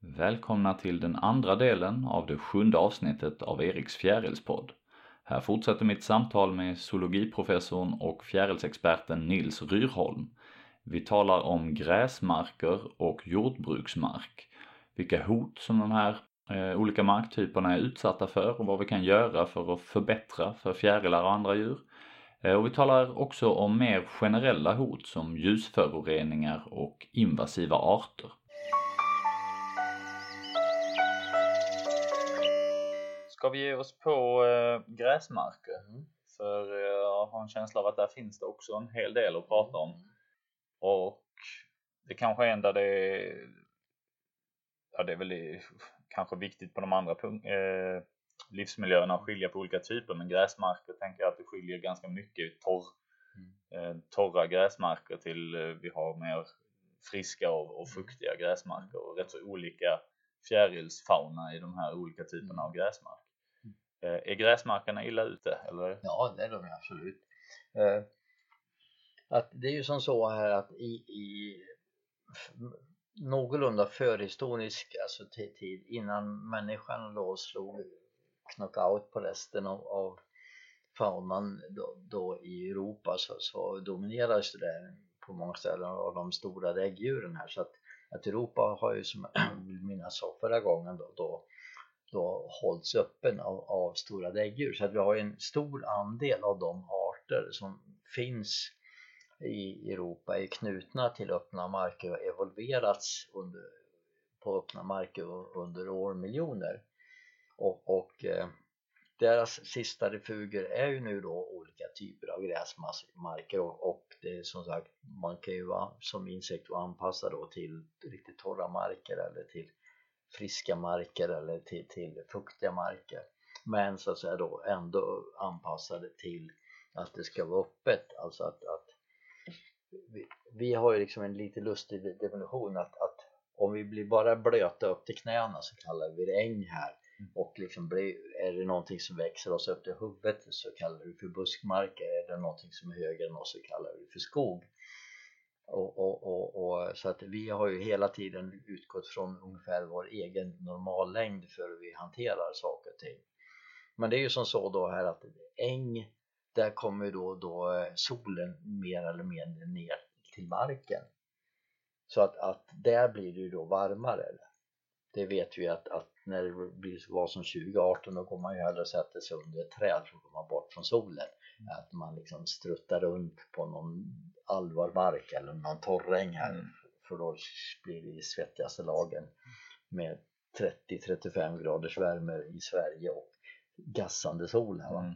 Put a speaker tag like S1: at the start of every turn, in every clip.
S1: Välkomna till den andra delen av det sjunde avsnittet av Eriks fjärilspodd. Här fortsätter mitt samtal med zoologiprofessorn och fjärilsexperten Nils Ryrholm. Vi talar om gräsmarker och jordbruksmark, vilka hot som de här eh, olika marktyperna är utsatta för och vad vi kan göra för att förbättra för fjärilar och andra djur. Eh, och vi talar också om mer generella hot som ljusföroreningar och invasiva arter. Ska vi ge oss på äh, gräsmarker? Mm. För äh, jag har en känsla av att där finns det också en hel del att prata om. Mm. Och det kanske är en där det är, ja det är väl kanske viktigt på de andra äh, livsmiljöerna att skilja på olika typer men gräsmarker tänker jag att det skiljer ganska mycket torr, mm. torra gräsmarker till vi har mer friska och, och mm. fuktiga gräsmarker och rätt så olika fjärilsfauna i de här olika typerna av gräsmark. Eh, är gräsmarkerna illa ute? Eller?
S2: Ja, det är de absolut. Eh, att det är ju som så här att i, i någorlunda förhistorisk alltså tid innan människan då slog knockout på resten av, av faunan då, då, i Europa så, så dominerades det där på många ställen av de stora däggdjuren här så att, att Europa har ju som jag vill minnas förra gången då, då då hålls öppen av, av stora däggdjur. Så att vi har en stor andel av de arter som finns i Europa är knutna till öppna marker och evolverats under, på öppna marker under årmiljoner. Och, och eh, deras sista refuger är ju nu då olika typer av gräsmarker och, och det är som sagt man kan ju vara som insekt vara anpassad då till riktigt torra marker eller till friska marker eller till, till fuktiga marker. Men så att säga då ändå anpassade till att det ska vara öppet. Alltså att, att vi, vi har ju liksom en lite lustig definition att, att om vi blir bara blöta upp till knäna så kallar vi det äng här. Mm. och liksom blir, är det någonting som växer oss upp till huvudet så kallar vi det för buskmark är det någonting som är högre än oss så kallar vi det för skog och, och, och, och, så att vi har ju hela tiden utgått från ungefär vår egen normallängd för hur vi hanterar saker och ting. Men det är ju som så då här att äng, där kommer då, då eh, solen mer eller mindre ner till marken. Så att, att där blir det ju då varmare. Det vet vi att, att när det blir vad som 2018 då går man ju hellre och sätter sig under ett träd för att komma bort från solen. Mm. Att man liksom struttar runt på någon allvarmark eller någon torräng här mm. för då blir det i svettigaste lagen med 30-35 graders värme i Sverige och gassande sol här va. Mm.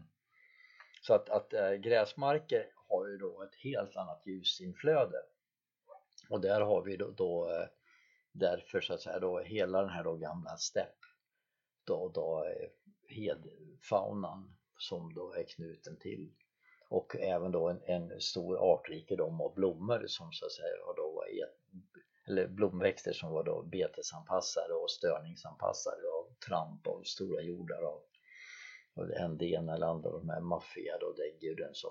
S2: Så att, att äh, gräsmarker har ju då ett helt annat ljusinflöde och där har vi då, då äh, därför så att säga då hela den här då gamla stepp då, då äh, hedfaunan som då är knuten till och även då en, en stor artrikedom av blommor som så att säga har då eller blomväxter som var då betesanpassade och störningsanpassade av tramp av stora jordar av, av en det ena eller andra av de här maffiga då däggdjuren som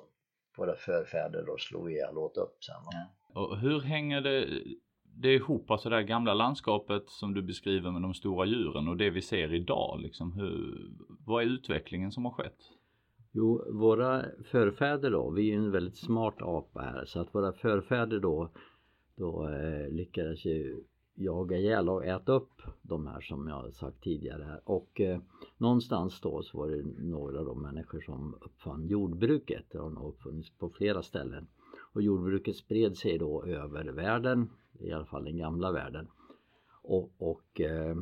S2: våra förfäder då slog ihjäl och åt upp sen. Ja.
S1: Och hur hänger det, det ihop, alltså det här gamla landskapet som du beskriver med de stora djuren och det vi ser idag liksom, hur, vad är utvecklingen som har skett?
S2: Jo, våra förfäder då, vi är ju en väldigt smart apa här så att våra förfäder då, då eh, lyckades ju jaga ihjäl och äta upp de här som jag sagt tidigare här. Och eh, någonstans då så var det några då människor som uppfann jordbruket, det har nog uppfunnits på flera ställen. Och jordbruket spred sig då över världen, i alla fall den gamla världen. Och, och eh,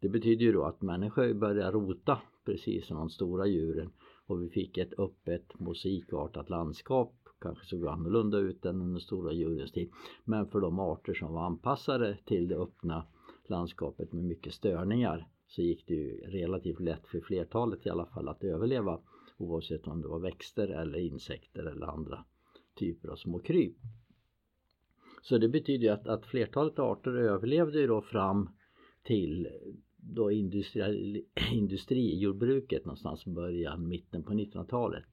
S2: det betyder ju då att människor börjar rota precis som de stora djuren och vi fick ett öppet musikartat landskap kanske såg annorlunda ut än under stora djurens tid men för de arter som var anpassade till det öppna landskapet med mycket störningar så gick det ju relativt lätt för flertalet i alla fall att överleva oavsett om det var växter eller insekter eller andra typer av små kryp. Så det betyder att, att flertalet arter överlevde ju då fram till då industri, industrijordbruket någonstans i början, mitten på 1900-talet.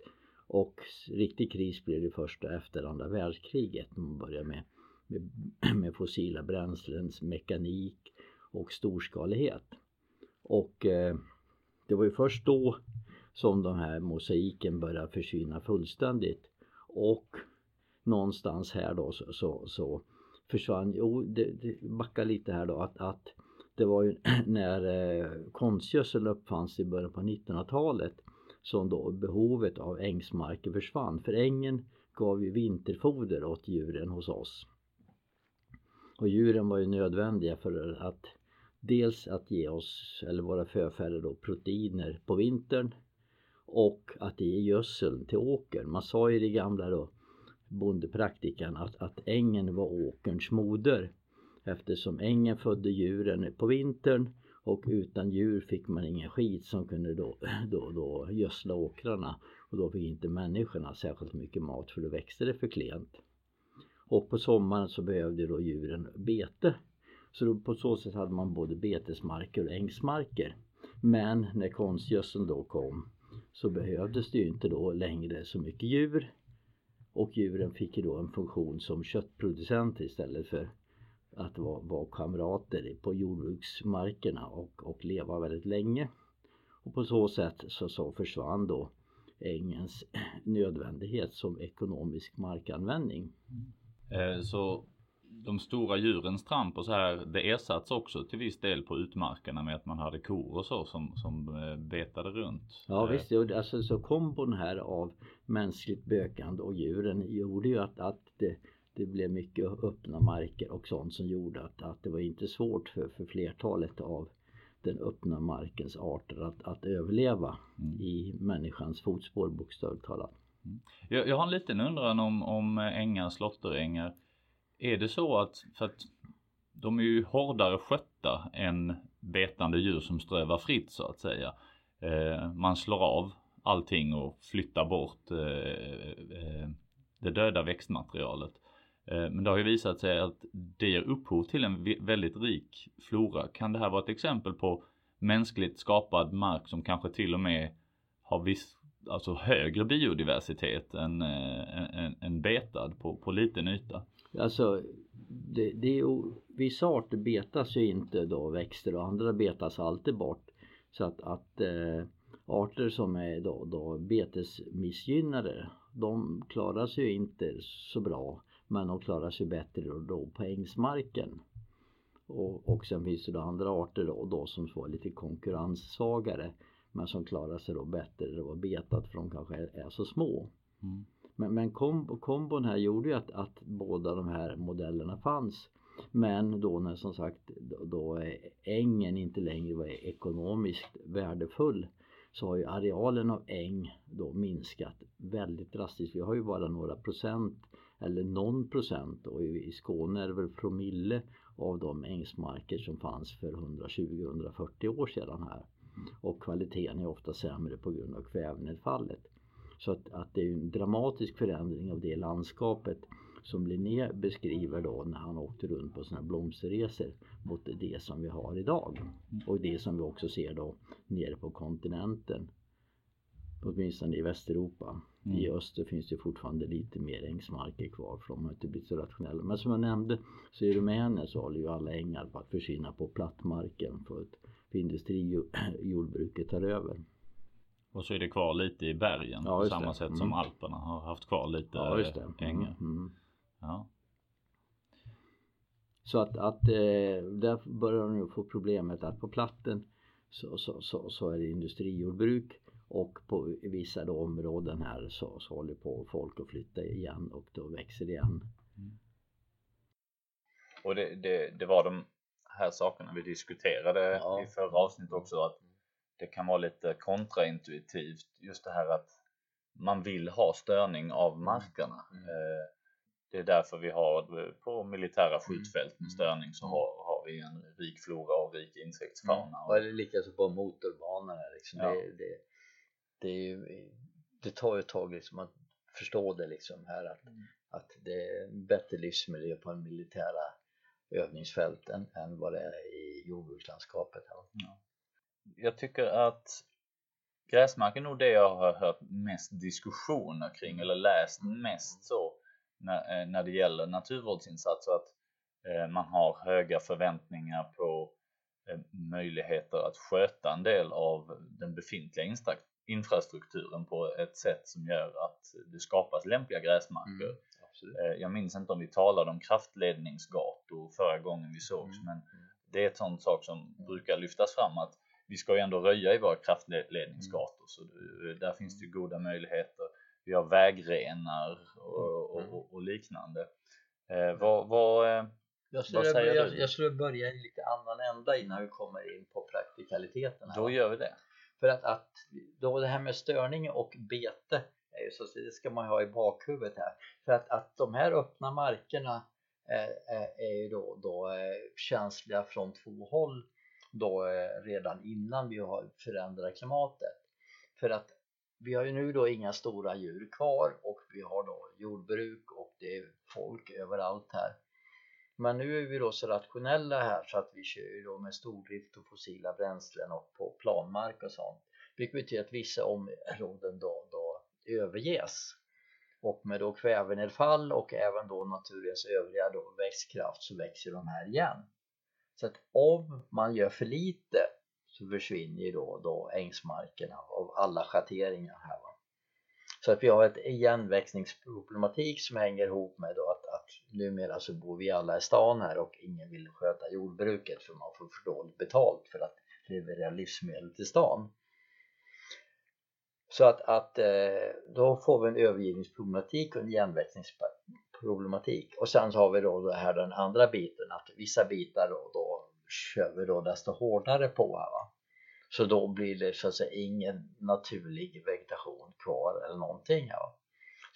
S2: Och riktig kris blev det första efter andra världskriget när man började med, med, med fossila bränslens mekanik och storskalighet. Och eh, det var ju först då som den här mosaiken började försvinna fullständigt. Och någonstans här då så, så, så försvann, jo det, det backar lite här då att, att det var ju när eh, konstgödsel uppfanns i början på 1900-talet som då behovet av ängsmarker försvann. För ängen gav ju vinterfoder åt djuren hos oss. Och djuren var ju nödvändiga för att dels att ge oss, eller våra förfäder då, proteiner på vintern och att ge gödseln till åkern. Man sa ju i det gamla då, bondepraktikan, att, att ängen var åkerns moder eftersom ängen födde djuren på vintern och utan djur fick man ingen skit som kunde då, då, då gödsla åkrarna och då fick inte människorna särskilt mycket mat för då växte det för klent. Och på sommaren så behövde då djuren bete. Så då, på så sätt hade man både betesmarker och ängsmarker. Men när konstgödseln då kom så behövdes det ju inte då längre så mycket djur. Och djuren fick ju då en funktion som köttproducenter istället för att vara, vara kamrater på jordbruksmarkerna och, och leva väldigt länge. Och på så sätt så, så försvann då ängens nödvändighet som ekonomisk markanvändning.
S1: Eh, så de stora djurens tramp och så här, det ersatts också till viss del på utmarkerna med att man hade kor och så som, som eh, betade runt.
S2: Ja visst, alltså så kombon här av mänskligt bökande och djuren gjorde ju att, att det, det blev mycket öppna marker och sånt som gjorde att, att det var inte svårt för, för flertalet av den öppna markens arter att, att överleva mm. i människans fotspår bokstavligt talat.
S1: Mm. Jag, jag har en liten undran om, om ängar, slåtterängar. Är det så att, för att de är ju hårdare skötta än betande djur som strövar fritt så att säga. Eh, man slår av allting och flyttar bort eh, eh, det döda växtmaterialet. Eh, men det har ju visat sig att det ger upphov till en väldigt rik flora. Kan det här vara ett exempel på mänskligt skapad mark som kanske till och med har viss, alltså högre biodiversitet än, äh, än, än betad på, på liten yta?
S2: Alltså det, det är ju, vissa arter betas ju inte då växter och andra betas alltid bort. Så att, att äh, arter som är då, då betesmissgynnade de klarar sig ju inte så bra men de klarar sig bättre då på ängsmarken. Och, och sen finns det då andra arter då, då som var lite konkurrenssvagare men som klarar sig då bättre det var betat för de kanske är, är så små. Mm. Men, men kom, kombon här gjorde ju att, att båda de här modellerna fanns. Men då när som sagt då, då ängen inte längre var ekonomiskt värdefull så har ju arealen av äng då minskat väldigt drastiskt. Vi har ju bara några procent eller någon procent och i Skåne är det väl promille av de ängsmarker som fanns för 120-140 år sedan här. Och kvaliteten är ofta sämre på grund av kvävenedfallet. Så att, att det är en dramatisk förändring av det landskapet som Linné beskriver då när han åkte runt på sina blomsterresor mot det som vi har idag. Och det som vi också ser då nere på kontinenten åtminstone i Västeuropa. Mm. I öster finns det fortfarande lite mer ängsmarker kvar för de har inte blivit så rationella. Men som jag nämnde så i Rumänien så håller ju alla ängar på att försvinna på plattmarken för att för industrijordbruket tar över.
S1: Och så är det kvar lite i bergen ja, på samma det. sätt mm. som Alperna har haft kvar lite ja, just det. ängar. Mm. mm. Ja.
S2: Så att, att eh, där börjar de nu få problemet att på platten så, så, så, så är det industrijordbruk och på vissa då områden här så, så håller på folk att flytta igen och då växer det igen. Mm.
S1: Och det, det, det, var de här sakerna vi diskuterade ja. i förra avsnittet också att det kan vara lite kontraintuitivt just det här att man vill ha störning av mm. markerna. Mm. Eh, det är därför vi har på militära mm. skjutfält med störning så har, har vi en rik flora och rik insektsfauna. Mm.
S2: Och det är likaså på motorbanorna liksom. Ja. Det, det, det, ju, det tar ju ett tag liksom att förstå det liksom här att, mm. att det är en bättre livsmiljö på en militära övningsfält än, än vad det är i jordbrukslandskapet. Ja.
S1: Jag tycker att gräsmark är nog det jag har hört mest diskussioner kring eller läst mm. mest så när, eh, när det gäller naturvårdsinsatser att eh, man har höga förväntningar på möjligheter att sköta en del av den befintliga infrastrukturen på ett sätt som gör att det skapas lämpliga gräsmarker. Mm. Eh, jag minns inte om vi talade om kraftledningsgator förra gången vi sågs, mm. men det är ett sånt sak som brukar lyftas fram att vi ska ju ändå röja i våra kraftledningsgator så där finns det ju goda möjligheter. Vi har vägrenar och, och, och, och liknande. Eh, vad, vad, eh,
S2: jag skulle, vad säger jag, du? jag skulle börja i lite annan ända innan vi kommer in på praktikaliteten.
S1: Då gör vi det.
S2: För att, att då det här med störning och bete så det ska man ha i bakhuvudet här. För att, att de här öppna markerna är, är, är ju då, då eh, känsliga från två håll då redan innan vi har förändrat klimatet. För att vi har ju nu då inga stora djur kvar och vi har då jordbruk och det är folk överallt här. Men nu är vi då så rationella här så att vi kör ju då med stordrift och fossila bränslen och på planmark och sånt. Vilket betyder att vissa områden då, då överges och med då kvävenedfall och även då naturens övriga då växtkraft så växer de här igen. Så att om man gör för lite så försvinner ju då, då ängsmarkerna av alla schatteringar här. Va? Så att vi har ett igenväxningsproblematik som hänger ihop med då att, numera så bor vi alla i stan här och ingen vill sköta jordbruket för man får för dåligt betalt för att leverera livsmedel till stan. Så att, att eh, då får vi en övergivningsproblematik och en igenväxningsproblematik och sen så har vi då det här den andra biten att vissa bitar då, då kör vi då desto hårdare på här va. Så då blir det så att säga ingen naturlig vegetation kvar eller någonting här va.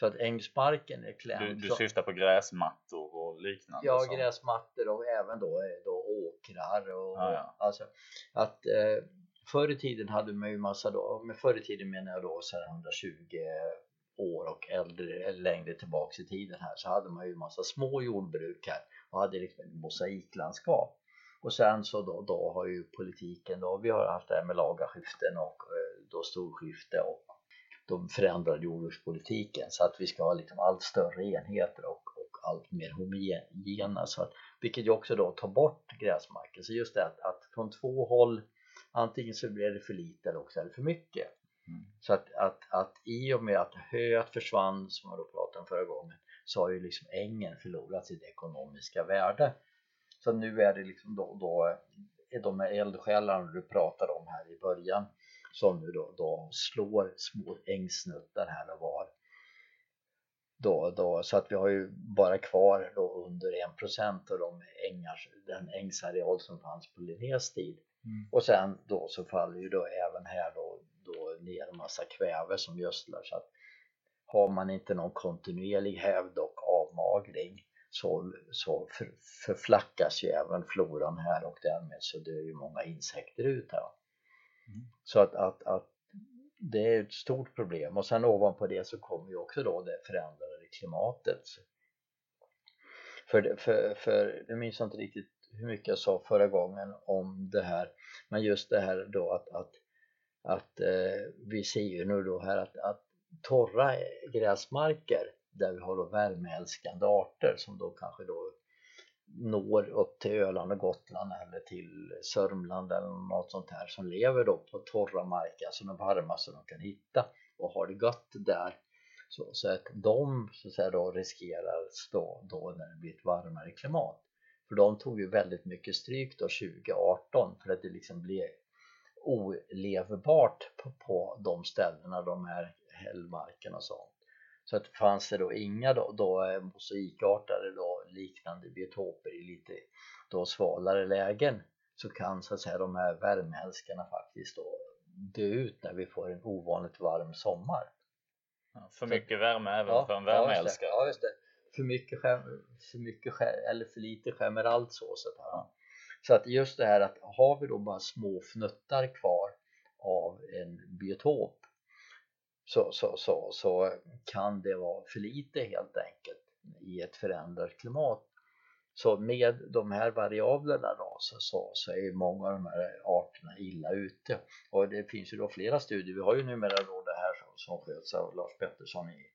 S2: Så att ängsmarken är klämd.
S1: Du, du syftar på gräsmattor och liknande?
S2: Ja, så. gräsmattor och även då, då åkrar och ah, ja. alltså att eh, förr i tiden hade man ju massa då, med förr i tiden menar jag då så 120 år och äldre eller längre tillbaks i tiden här så hade man ju massa små jordbruk här och hade liksom ett mosaiklandskap och sen så då, då har ju politiken då, vi har haft det här med lagaskiften och eh, då storskifte och de förändrade jordbrukspolitiken så att vi ska ha liksom allt större enheter och, och allt mer homogena. Så att, vilket ju också då tar bort gräsmarken. Så just det att, att från två håll antingen så blir det för lite eller också är det för mycket. Mm. så att, att, att i och med att höet försvann som jag då pratade om förra gången så har ju liksom ängen förlorat sitt ekonomiska värde. Så nu är det liksom då, då de här eldsjälarna du pratade om här i början som nu då, då slår små ängsnuttar här och var då, då, så att vi har ju bara kvar då under 1% av de ängar, den ängsareal som fanns på Linnés tid Mm. Och sen då så faller ju då även här då, då ner en massa kväve som gödslar så att har man inte någon kontinuerlig hävd och avmagring så, så för, förflackas ju även floran här och därmed så dör ju många insekter ut här. Mm. Så att, att, att det är ett stort problem. Och sen ovanpå det så kommer ju också då det förändrade klimatet. För, för, för jag minns inte riktigt hur mycket jag sa förra gången om det här. Men just det här då att, att, att eh, vi ser ju nu då här att, att torra gräsmarker där vi har då värmeälskande arter som då kanske då når upp till Öland och Gotland eller till Sörmland eller något sånt här som lever då på torra marker, alltså de varmaste de kan hitta och har det gött där så, så att de så att säga då riskerar då, då när det blir ett varmare klimat för de tog ju väldigt mycket stryk då 2018 för att det liksom blev olevbart på, på de ställena, de här hällmarkerna och sånt. Så att fanns det då inga då, då eh, mosaikartade då liknande biotoper i lite då svalare lägen så kan så att säga de här värmeälskarna faktiskt då dö ut när vi får en ovanligt varm sommar.
S1: Ja, för mycket värme även ja, för en värmeälskare.
S2: Ja, just det för mycket, för mycket eller för lite skämmer allt så här. Så att just det här att har vi då bara små fnuttar kvar av en biotop så, så, så, så kan det vara för lite helt enkelt i ett förändrat klimat. Så med de här variablerna då så, så, så är många av de här arterna illa ute och det finns ju då flera studier. Vi har ju numera då det här som, som sköts av Lars Pettersson i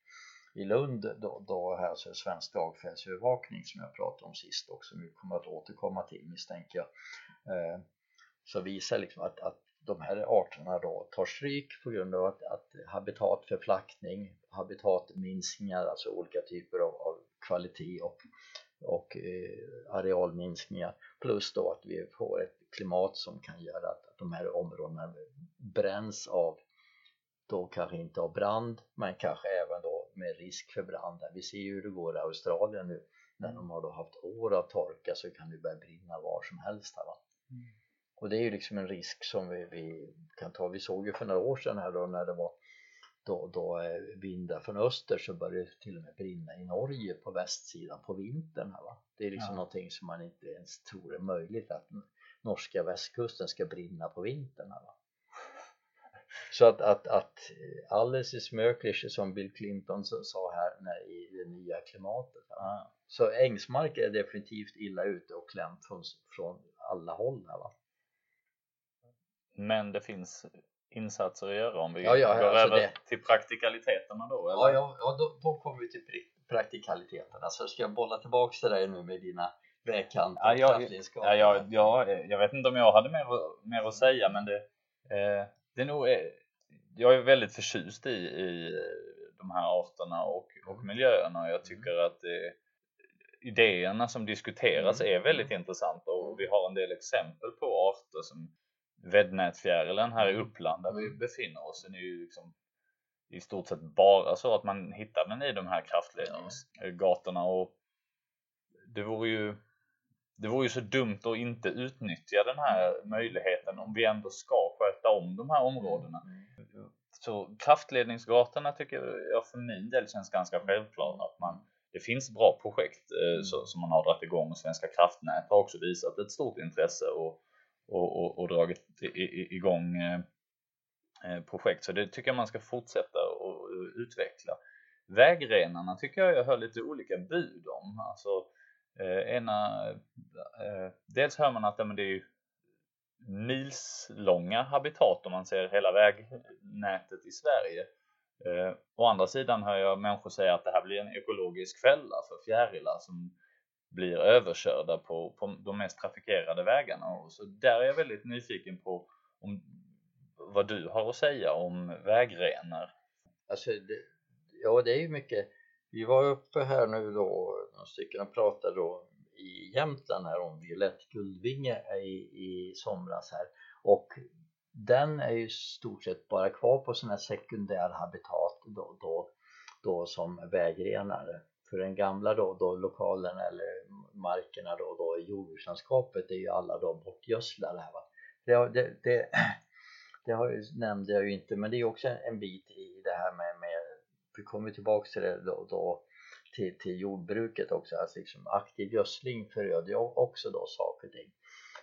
S2: i Lund då, då här så är svensk dagfältsövervakning som jag pratade om sist och som vi kommer att återkomma till misstänker jag. Eh, som visar liksom att, att de här arterna då tar stryk på grund av att, att habitatförflackning, habitatminskningar, alltså olika typer av, av kvalitet och, och eh, arealminskningar plus då att vi får ett klimat som kan göra att, att de här områdena bränns av då kanske inte av brand men kanske även då med risk för brand. Vi ser ju hur det går i Australien nu när de har då haft år av torka så kan det börja brinna var som helst här va. Mm. Och det är ju liksom en risk som vi, vi, kan ta. Vi såg ju för några år sedan här då när det var då, då eh, vindar från öster så började det till och med brinna i Norge på västsidan på vintern här va. Det är liksom ja. någonting som man inte ens tror är möjligt att norska västkusten ska brinna på vintern här va. Så att, att, att alles ist möglich som Bill Clinton sa här när, i det nya klimatet. Ja. Så ängsmark är definitivt illa ute och klämt från, från alla håll här va.
S1: Men det finns insatser att göra om vi ja, ja, går alltså över det... till praktikaliteterna då?
S2: Eller? Ja, ja, ja då, då kommer vi till praktikaliteterna. Så ska jag bolla tillbaks till dig nu med dina vägkanter
S1: ja, jag, ja, ja, ja, jag vet inte om jag hade mer, mer att säga men det, eh, det är nog, eh, jag är väldigt förtjust i, i de här arterna och, och miljöerna jag tycker att det, idéerna som diskuteras mm. är väldigt intressanta och vi har en del exempel på arter som Väddnätfjärilen här i mm. Uppland där vi befinner oss den är ju liksom i stort sett bara så att man hittar den i de här kraftledningsgatorna och det vore ju det vore ju så dumt att inte utnyttja den här möjligheten om vi ändå ska sköta om de här områdena. Mm. Så kraftledningsgatorna tycker jag för min del känns ganska självklart att man det finns bra projekt eh, mm. så, som man har dragit igång och Svenska kraftnät har också visat ett stort intresse och, och, och, och dragit igång eh, eh, projekt så det tycker jag man ska fortsätta och utveckla. Vägrenarna tycker jag jag hör lite olika bud om. Alltså, eh, ena, eh, dels hör man att ja, men det är milslånga habitat om man ser hela vägnätet i Sverige. Eh, å andra sidan hör jag människor säga att det här blir en ekologisk fälla för fjärilar som blir överkörda på, på de mest trafikerade vägarna. Och så där är jag väldigt nyfiken på om, vad du har att säga om vägrenar.
S2: Alltså, det, ja det är ju mycket. Vi var uppe här nu då, några stycken och pratade då i Jämtland här om violett guldvinge i, i somras här och den är ju stort sett bara kvar på sådana sekundär habitat då, då, då som vägrenar för den gamla då, då lokalen eller markerna då, då i jordbrukslandskapet är ju alla de bortgödslade här va. Det, det, det, det har ju, nämnde jag ju inte men det är också en bit i det här med, med vi kommer tillbaks till det då, då till, till jordbruket också, alltså liksom aktiv gödsling föröder ju också då saker och ting.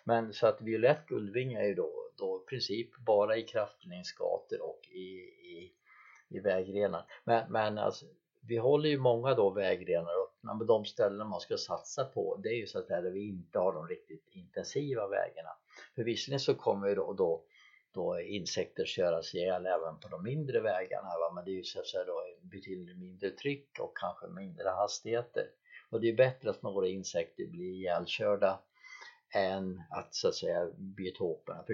S2: Men så att violett guldvinge är ju då, då i princip bara i kraftledningsgator och i, i, i vägrenar. Men, men alltså vi håller ju många då vägrenar men men de ställen man ska satsa på det är ju så att där vi inte har de riktigt intensiva vägarna. För visserligen så kommer ju då, då, då insekter köras ihjäl även på de mindre vägarna va? men det är ju så att säga då betydligt mindre tryck och kanske mindre hastigheter. Och det är bättre att några insekter blir ihjälkörda än att så att säga biotoperna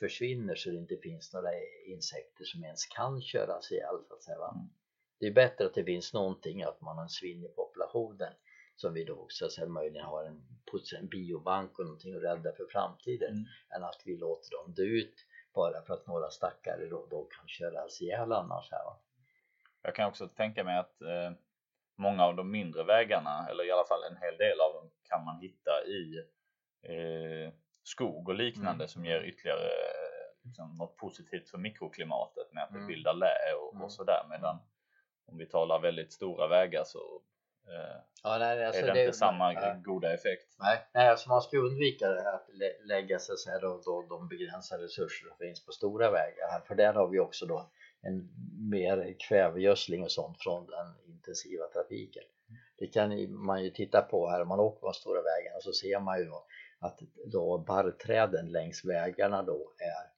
S2: försvinner så det inte finns några insekter som ens kan köras ihjäl så att säga. Va? Mm. Mm det är bättre att det finns någonting, att man har en svinn i populationen som vi då så möjligen har en, en biobank och någonting att rädda för framtiden mm. än att vi låter dem dö ut bara för att några stackare då, då kan köras ihjäl annars här va?
S1: Jag kan också tänka mig att eh, många av de mindre vägarna eller i alla fall en hel del av dem kan man hitta i eh, skog och liknande mm. som ger ytterligare liksom, något positivt för mikroklimatet med att det mm. bildar lä och, och mm. sådär medan om vi talar väldigt stora vägar så eh, ja, nej, alltså är det, det inte samma nej. goda effekt.
S2: Nej, nej alltså man ska undvika det här att lägga sig så här då, då de begränsade resurser som finns på stora vägar för där har vi också då en mer kvävegödsling och sånt från den intensiva trafiken. Det kan man ju titta på här om man åker på de stora vägarna så ser man ju då att då barrträden längs vägarna då är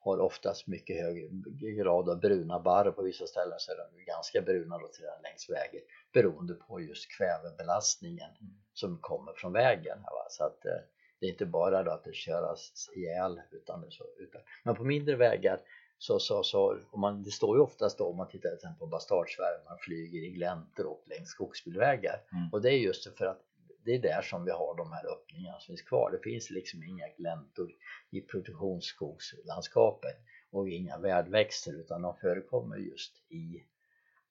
S2: har oftast mycket högre grad av bruna barr på vissa ställen så är de ganska bruna då till den längs vägen beroende på just kvävebelastningen mm. som kommer från vägen. Va? Så att, eh, det är inte bara då att det köras ihjäl utan, så, utan men på mindre vägar så, så, så om man, det står ju oftast då om man tittar till exempel på bastardsvärm, man flyger i gläntor och längs skogsbilvägar mm. och det är just för att det är där som vi har de här öppningarna som finns kvar. Det finns liksom inga gläntor i produktionsskogslandskapet och inga värdväxter utan de förekommer just i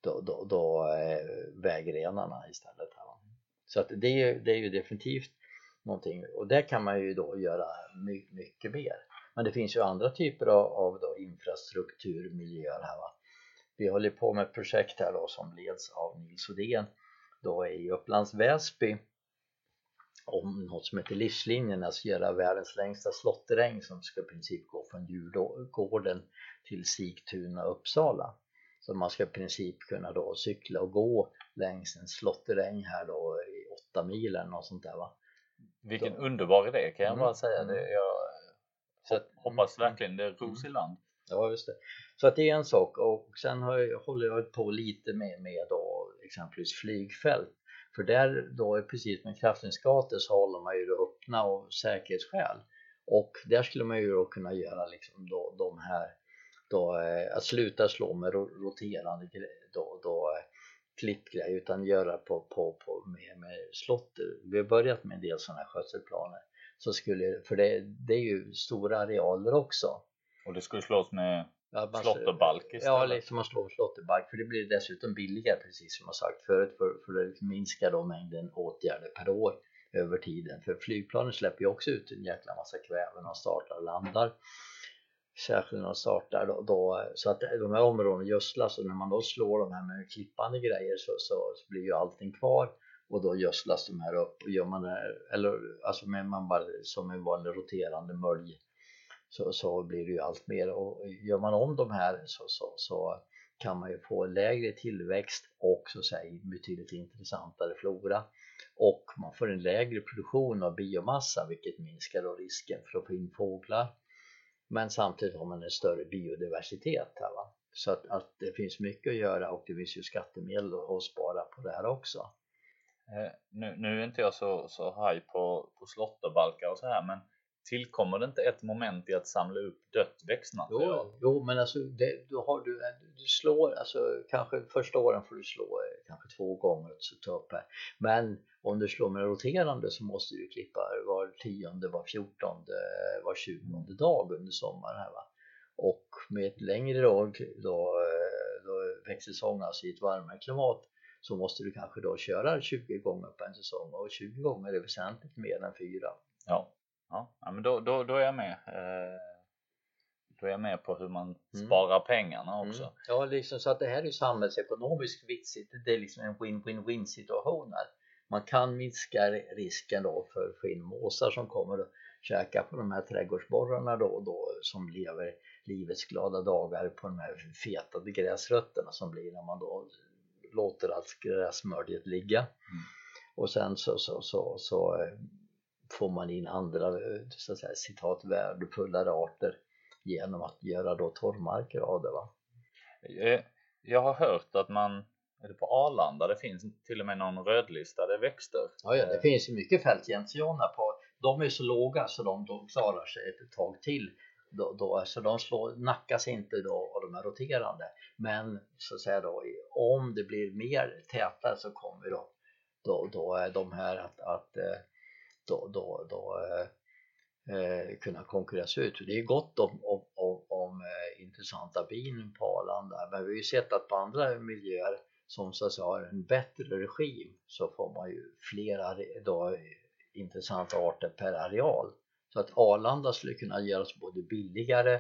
S2: då, då, då eh, vägrenarna istället. Så att det, är, det är ju definitivt någonting och där kan man ju då göra mycket, mycket mer. Men det finns ju andra typer av, av då infrastrukturmiljöer här. Va? Vi håller på med ett projekt här då som leds av Nils Odén då i Upplands Väsby om något som heter Livslinjen, alltså göra världens längsta slåtteräng som ska i princip gå från Djurgården till Sigtuna, Uppsala. Så man ska i princip kunna då cykla och gå längs en slåtteräng här då i åtta mil eller något sånt där va.
S1: Vilken då. underbar idé kan jag mm. bara säga. Det, mm. jag att, hoppas verkligen det ros i land.
S2: Ja just det. Så att det är en sak och sen har jag, håller jag på lite med, med då exempelvis flygfält för där då är precis med kraftledningsgator, så håller man ju det öppna av säkerhetsskäl. Och där skulle man ju då kunna göra liksom då, de här då, eh, att sluta slå med roterande då, då, eh, klippgrejer utan göra på, på, på med, med slott. Vi har börjat med en del sådana här skötselplaner. Så skulle, för det, det är ju stora arealer också.
S1: Och det skulle slås med Ja, slåtterbalk istället?
S2: Ja, liksom man slår slåtterbalk för det blir dessutom billigare precis som jag sagt förut för, för det minskar då mängden åtgärder per år över tiden. För flygplanen släpper ju också ut en jäkla massa kväve när de startar och landar. Särskilt när de startar då, då, så att de här områdena gödslas och när man då slår de här med klippande grejer så, så, så blir ju allting kvar. Och då gödslas de här upp och gör man det här, eller alltså med man bara som en vanlig roterande mölj så, så blir det ju allt mer och gör man om de här så, så, så kan man ju få lägre tillväxt och så säga betydligt intressantare flora och man får en lägre produktion av biomassa vilket minskar då risken för att få in fåglar men samtidigt har man en större biodiversitet här va? så att, att det finns mycket att göra och det finns ju skattemedel att spara på det här också.
S1: Eh, nu, nu är inte jag så, så haj på, på slotterbalkar och så här men tillkommer det inte ett moment i att samla upp dött växtmaterial?
S2: Jo, jo men alltså det, då har du, du slår, alltså kanske första åren får du slå eh, kanske två gånger så ta upp här. Men om du slår med roterande så måste du klippa var tionde, var fjortonde, var tjugonde dag under sommaren här va. Och med ett längre dag då, eh, då växtsäsong, alltså i ett varmare klimat så måste du kanske då köra 20 gånger på en säsong och 20 gånger är väsentligt mer än fyra.
S1: Ja. Ja, men då, då, då är jag med. Eh, då är jag med på hur man mm. sparar pengarna mm. också. Mm.
S2: Ja, liksom så att det här är samhällsekonomiskt vitsigt. Det är liksom en win-win-win situation här. Man kan minska risken då för att få in måsar som kommer och käka på de här trädgårdsborrarna då och då som lever livets glada dagar på de här fetade gräsrötterna som blir när man då låter allt gräsmördiet ligga. Mm. Och sen så, så, så, så eh, får man in andra eh, så att säga, citat värdefullare arter genom att göra då torrmarker av det. Va?
S1: Eh, jag har hört att man är det på Arlanda det finns till och med någon rödlistade växter.
S2: Ja, ja det finns ju mycket fältgentianer på. De är så låga så de, de klarar sig ett tag till. Då, då, så de slår, nackas inte då av de här roterande. Men så att säga då, om det blir mer tätare så kommer då, då, då är de här att, att eh, då, då, då eh, eh kunna konkurreras ut. Det är gott om, om, om, om eh, intressanta bin på Arlanda men vi har ju sett att på andra miljöer som så att säga har en bättre regim så får man ju flera då, intressanta arter per areal. Så att Arlanda skulle kunna göras både billigare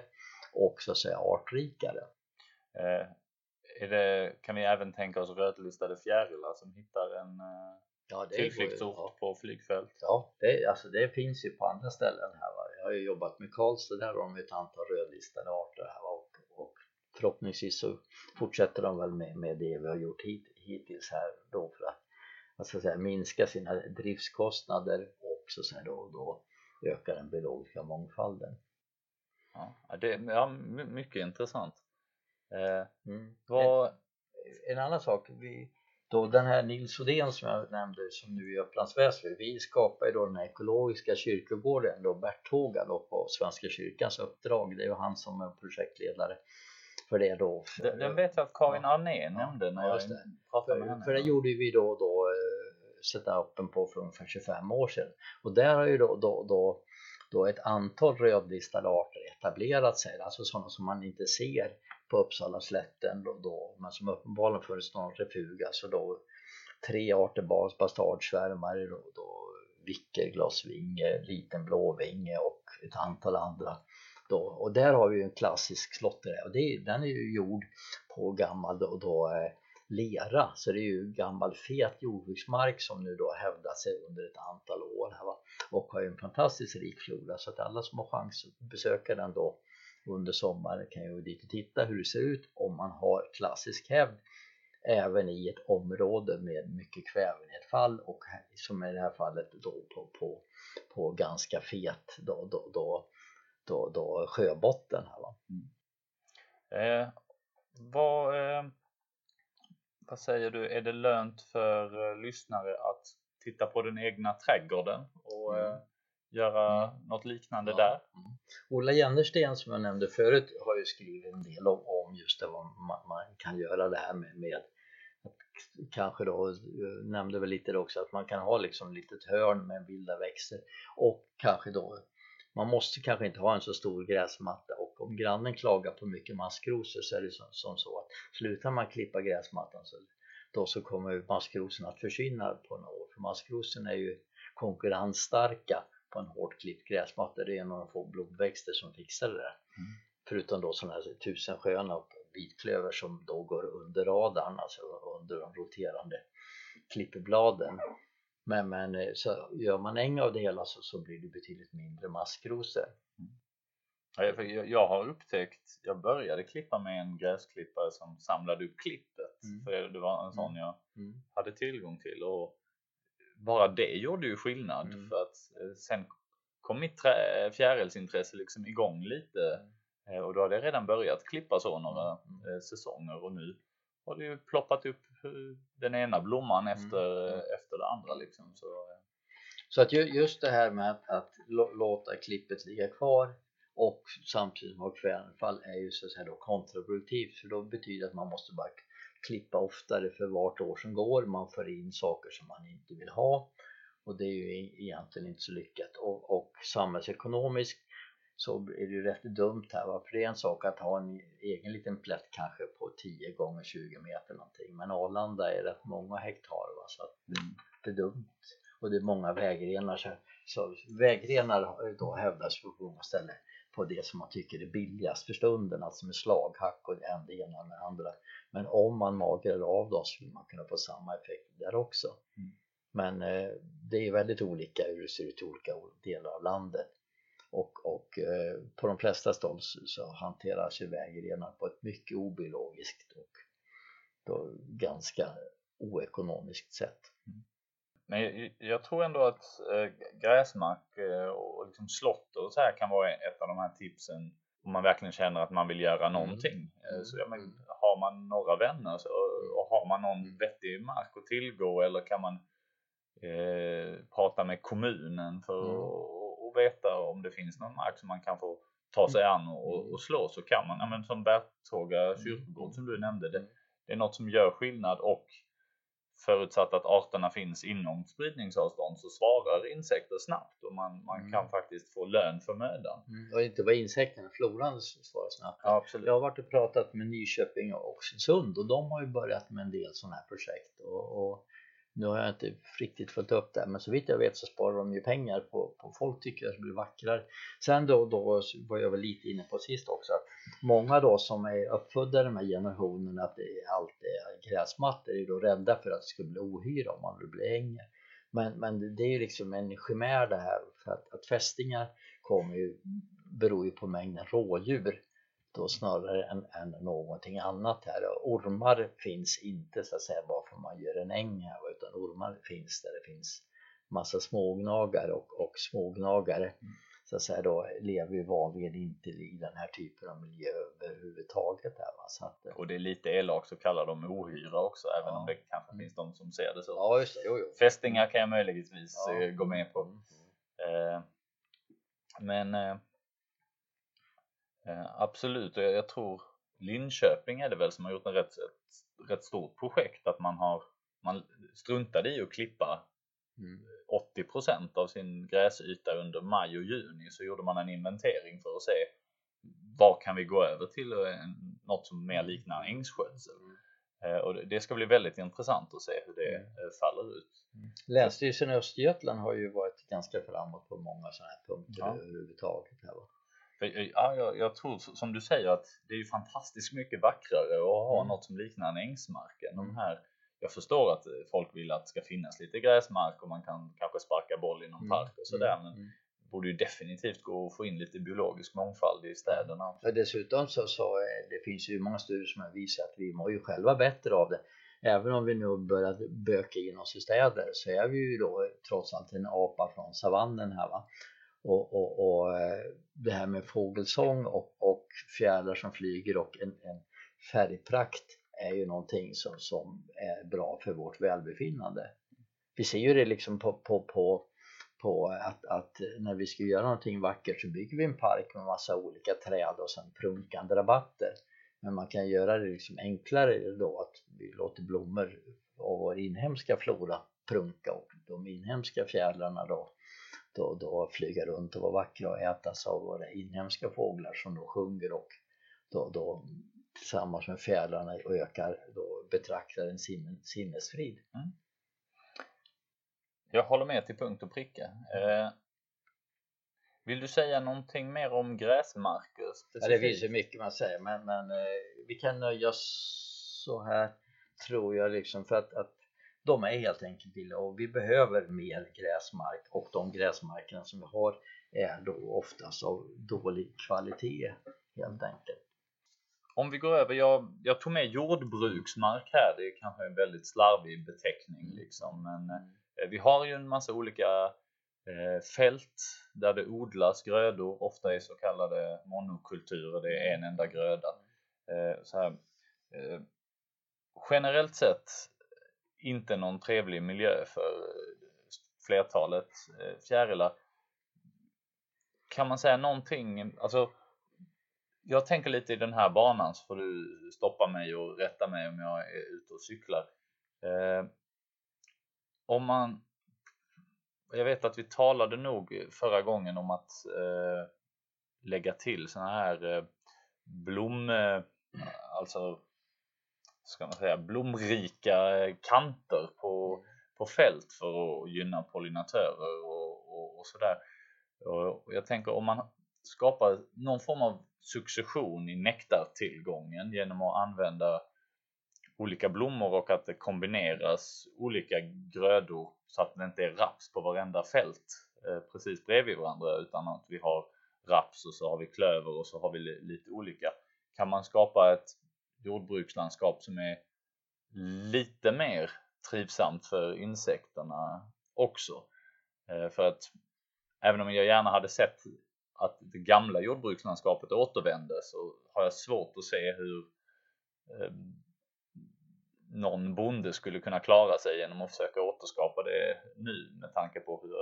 S2: och så att säga artrikare.
S1: Eh, det, kan vi även tänka oss rödlistade fjärilar som hittar en eh, ja, tillflyktsort ja. på flygfält.
S2: Ja, det, alltså det finns ju på andra ställen här. Va? Jag har ju jobbat med Karlstad, där har de ett antal rödlistade arter här va? Och, och förhoppningsvis så fortsätter de väl med, med det vi har gjort hit, hittills här då för att, att, så att säga, minska sina driftskostnader och så säga, då, då öka den biologiska mångfalden.
S1: Ja, det, ja mycket intressant. Eh,
S2: mm. vad... en, en annan sak, vi, då den här Nils Odén som jag nämnde som nu är i Upplands Väsby, vi skapade då den här ekologiska kyrkogården då Berthåga då på Svenska kyrkans uppdrag, det är ju han som är projektledare för det då.
S1: Den, den vet jag att Karin ja, Arné nämnde när jag pratade med henne.
S2: För det gjorde vi då, då eh, setupen på för ungefär 25 år sedan. Och där har ju då, då, då, då ett antal rödlistade arter etablerat sig, alltså sådana som man inte ser på Uppsalaslätten då, då, men som uppenbarligen funnits någon refug, alltså då tre arter bas, bastardsvärmare då, då vicker, glasvinge, liten blåvinge och ett antal andra då, och där har vi en klassisk slåtter och det, den är ju gjord på gammal då, då eh, lera så det är ju gammal fet jordbruksmark som nu då hävdat sig under ett antal år här, va? och har ju en fantastiskt rik flora så att alla som har chans att besöka den då under sommaren kan ju dit och titta hur det ser ut om man har klassisk hävd även i ett område med mycket kvävenedfall och som i det här fallet då på, på, på ganska fet då, då, då, då, då sjöbotten. Här, va? Mm.
S1: Eh, vad, eh, vad säger du, är det lönt för eh, lyssnare att titta på den egna trädgården och mm. Eh, göra mm. något liknande ja. där? Mm.
S2: Ola Jennersten som jag nämnde förut har ju skrivit en del om, om just det vad man, man kan göra det här med, med kanske då nämnde väl lite också att man kan ha liksom litet hörn med vilda växter och kanske då man måste kanske inte ha en så stor gräsmatta och om grannen klagar på mycket maskrosor så är det som, som så att slutar man klippa gräsmattan så då så kommer maskrosorna att försvinna på några år för maskrosorna är ju konkurrensstarka på en hårt klippt gräsmatta det är en av de få blomväxter som fixar det där mm. förutom då sådana här tusensköna och vitklöver som då går under radarn alltså under de roterande klipperbladen men, men eh, så gör man äng av det hela så, så blir det betydligt mindre maskrosor. Mm.
S1: Ja, jag, jag har upptäckt, jag började klippa med en gräsklippare som samlade upp klippet. Mm. För det var en sån mm. jag mm. hade tillgång till och bara det gjorde ju skillnad mm. för att eh, sen kom mitt fjärilsintresse liksom igång lite mm. eh, och då hade jag redan börjat klippa så några säsonger och nu har det ju ploppat upp den ena blomman mm. efter, mm. efter det andra liksom. Så, eh.
S2: så att just det här med att, att låta klippet ligga kvar och samtidigt ha kvävenfall är ju så att säga då kontraproduktivt för då betyder att man måste bara klippa oftare för vart år som går. Man får in saker som man inte vill ha. Och det är ju e-, egentligen inte så lyckat. Och, och samhällsekonomiskt så är det ju rätt dumt här Varför det är en sak att ha en egen liten plätt kanske på 10 gånger 20 meter någonting. Men Arlanda är rätt många hektar va? så att det är dumt. Och det är många vägrenar så, så vägrenar då hävdas på många ställen på det som man tycker är billigast för stunden, alltså med slaghack och en det ena med andra men om man magrar av då skulle man kunna få samma effekt där också mm. men eh, det är väldigt olika hur det ser ut i olika delar av landet och, och eh, på de flesta ställen så, så hanteras ju vägrenar på ett mycket obiologiskt och då ganska oekonomiskt sätt. Mm.
S1: Men jag tror ändå att äh, gräsmark äh, och liksom slott och så här kan vara ett av de här tipsen om man verkligen känner att man vill göra mm. någonting. Mm. Så ja, men, har man några vänner så, och har man någon mm. vettig mark att tillgå eller kan man eh, prata med kommunen för mm. att och veta om det finns någon mark som man kan få ta sig an och, och slå så kan man, ja, men som Berthåga mm. kyrkogård som du nämnde, det, det är något som gör skillnad och förutsatt att arterna finns inom spridningsavstånd så svarar insekter snabbt och man, man mm. kan faktiskt få lön för mödan.
S2: Mm. Och inte bara insekterna, floran svarar snabbt.
S1: Ja, absolut.
S2: Jag har varit och pratat med Nyköping och Oxelösund och de har ju börjat med en del sådana här projekt och, och nu har jag inte riktigt följt upp det men så vitt jag vet så sparar de ju pengar på, på folk tycker att det blir vackrare. Sen då, då var jag väl lite inne på sist också att många då som är uppfödda i de här generationerna att det är allt är gräsmattor är då rädda för att det ska bli ohyra om man vill bli ängel. Men, men det är ju liksom en chimär det här för att, att fästingar kommer ju beror ju på mängden rådjur då snarare än, än någonting annat här. Ormar finns inte så att säga bara för man gör en äng här utan ormar finns där det finns massa smågnagare och, och smågnagare mm. så att säga då lever ju vanligen inte i den här typen av miljö överhuvudtaget. Här, va? Så att,
S1: och det är lite elakt att kalla dem ohyra också, ja. även om det kanske finns de som ser det så.
S2: Ja, just det. Jo, jo.
S1: Fästingar kan jag möjligtvis ja. Eh, gå med på. Mm. Eh, men eh, eh, absolut, jag, jag tror Linköping är det väl som har gjort en rätt, ett, rätt stort projekt att man har man struntade i att klippa mm. 80% av sin gräsyta under maj och juni så gjorde man en inventering för att se vad kan vi gå över till något som mer liknar ängsskötsel. Mm. Och det ska bli väldigt intressant att se hur det mm. faller ut.
S2: Mm. Länsstyrelsen i Östergötland har ju varit ganska framåt på många sådana här punkter ja. överhuvudtaget. Här va?
S1: Ja, jag, jag, tror som du säger att det är fantastiskt mycket vackrare att ha mm. något som liknar en ängsmark än de mm. här jag förstår att folk vill att det ska finnas lite gräsmark och man kan kanske sparka boll i någon mm. park och sådär mm. men mm. det borde ju definitivt gå att få in lite biologisk mångfald i städerna.
S2: Ja, dessutom så, så det finns ju många studier som har visat att vi mår ju själva bättre av det. Även om vi nu börjar böka in oss i städer så är vi ju då trots allt en apa från savannen här va. Och, och, och eh, det här med fågelsång och, och fjärilar som flyger och en, en färgprakt är ju någonting som, som är bra för vårt välbefinnande. Vi ser ju det liksom på, på, på, på att, att när vi ska göra någonting vackert så bygger vi en park med massa olika träd och sen prunkande rabatter. Men man kan göra det liksom enklare då att vi låter blommor av vår inhemska flora prunka och de inhemska fjärilarna då, då, då flyga runt och vara vackra och ätas av våra inhemska fåglar som då sjunger och då, då tillsammans med fjärilarna och ökar då betraktarens sinnesfrid. Mm.
S1: Jag håller med till punkt och pricka. Eh, vill du säga någonting mer om gräsmarker?
S2: Ja, det finns ju mycket man säger men, men eh, vi kan nöja oss så här tror jag liksom för att, att de är helt enkelt illa. Och vi behöver mer gräsmark. Och de gräsmarkerna som vi har är då oftast av dålig kvalitet helt enkelt.
S1: Om vi går över, jag, jag tog med jordbruksmark här, det är kanske en väldigt slarvig beteckning liksom, men eh, vi har ju en massa olika eh, fält där det odlas grödor, ofta i så kallade monokulturer, det är en enda gröda. Eh, så här, generellt sett inte någon trevlig miljö för eh, flertalet eh, fjärilar. Kan man säga någonting, alltså jag tänker lite i den här banan så får du stoppa mig och rätta mig om jag är ute och cyklar. Eh, om man jag vet att vi talade nog förra gången om att eh, lägga till såna här eh, blom, eh, alltså ska man säga, blomrika eh, kanter på, på fält för att gynna pollinatörer och, och, och sådär. Och jag tänker om man skapar någon form av succession i nektartillgången genom att använda olika blommor och att det kombineras olika grödor så att det inte är raps på varenda fält eh, precis bredvid varandra utan att vi har raps och så har vi klöver och så har vi lite olika. Kan man skapa ett jordbrukslandskap som är lite mer trivsamt för insekterna också? Eh, för att även om jag gärna hade sett att det gamla jordbrukslandskapet återvände så har jag svårt att se hur ehm, någon bonde skulle kunna klara sig genom att försöka återskapa det nu med tanke på hur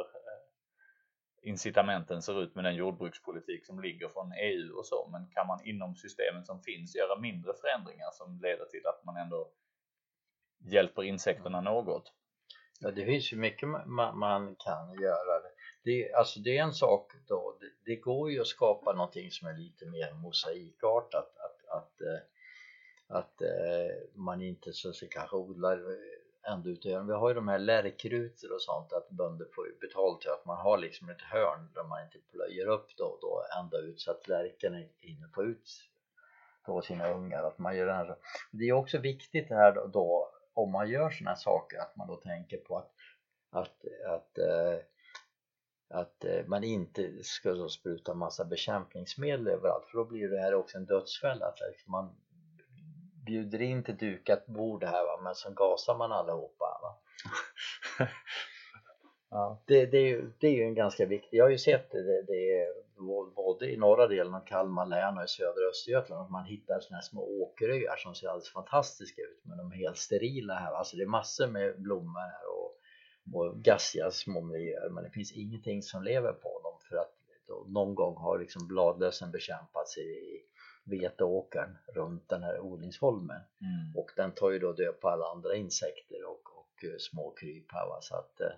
S1: incitamenten ser ut med den jordbrukspolitik som ligger från EU och så. Men kan man inom systemen som finns göra mindre förändringar som leder till att man ändå hjälper insekterna något?
S2: Ja, det finns ju mycket man kan göra det, alltså det är en sak då, det, det, går ju att skapa någonting som är lite mer mosaikartat att, att, att, eh, att eh, man inte så att kanske odlar ändå utöver, Vi har ju de här lärkrutor och sånt att bönder får betalt för att man har liksom ett hörn där man inte plöjer upp då, och då ända ut så att lärken hinner få ut då sina ungar att man gör det här. Det är också viktigt här då, då om man gör sådana här saker att man då tänker på att att, att eh, att eh, man inte ska spruta massa bekämpningsmedel överallt för då blir det här också en dödsfälla att man bjuder in till dukat bord här va men så gasar man allihopa va Ja. Det, det, är ju, det är ju en ganska viktig, jag har ju sett det, det är både i norra delen av Kalmar län och i södra Östergötland att man hittar såna här små åkeröar som ser alldeles fantastiska ut men de är helt sterila här. Alltså det är massor med blommor här och, och gassiga små miljöer men det finns ingenting som lever på dem för att någon gång har liksom bladlösen bekämpats i veteåkern runt den här odlingsholmen mm. och den tar ju då död på alla andra insekter och, och eh, små kryp här va? så att eh,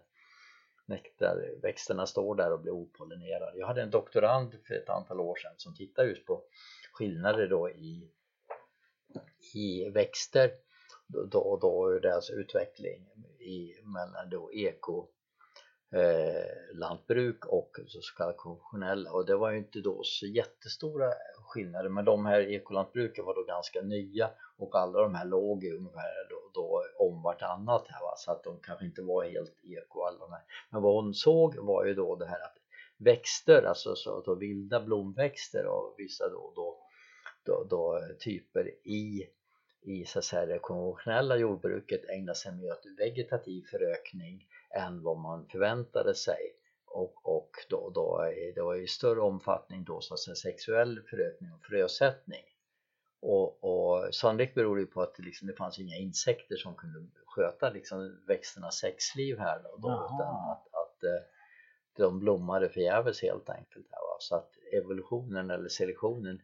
S2: nektarväxterna står där och blir opollinerade. Jag hade en doktorand för ett antal år sedan som tittade just på skillnader då i, i växter då, då, då deras utveckling i, mellan då eko eh, lantbruk och så kallade konventionella och det var ju inte då så jättestora skillnader men de här ekolantbruken var då ganska nya och alla de här låg ungefär då, då om vartannat här va? så att de kanske inte var helt eko alla de här. Men vad hon såg var ju då det här att växter, alltså så då vilda blomväxter och vissa då, då, då, då typer i i så att säga, det konventionella jordbruket ägnar sig mer åt vegetativ förökning än vad man förväntade sig och, och då, då, det var i större omfattning då så att säga sexuell förökning och frösättning och, och sannolikt beror det på att det, liksom, det fanns inga insekter som kunde sköta liksom, växternas sexliv här då, då utan att, att eh, de blommade förgäves helt enkelt här, va? så att evolutionen eller selektionen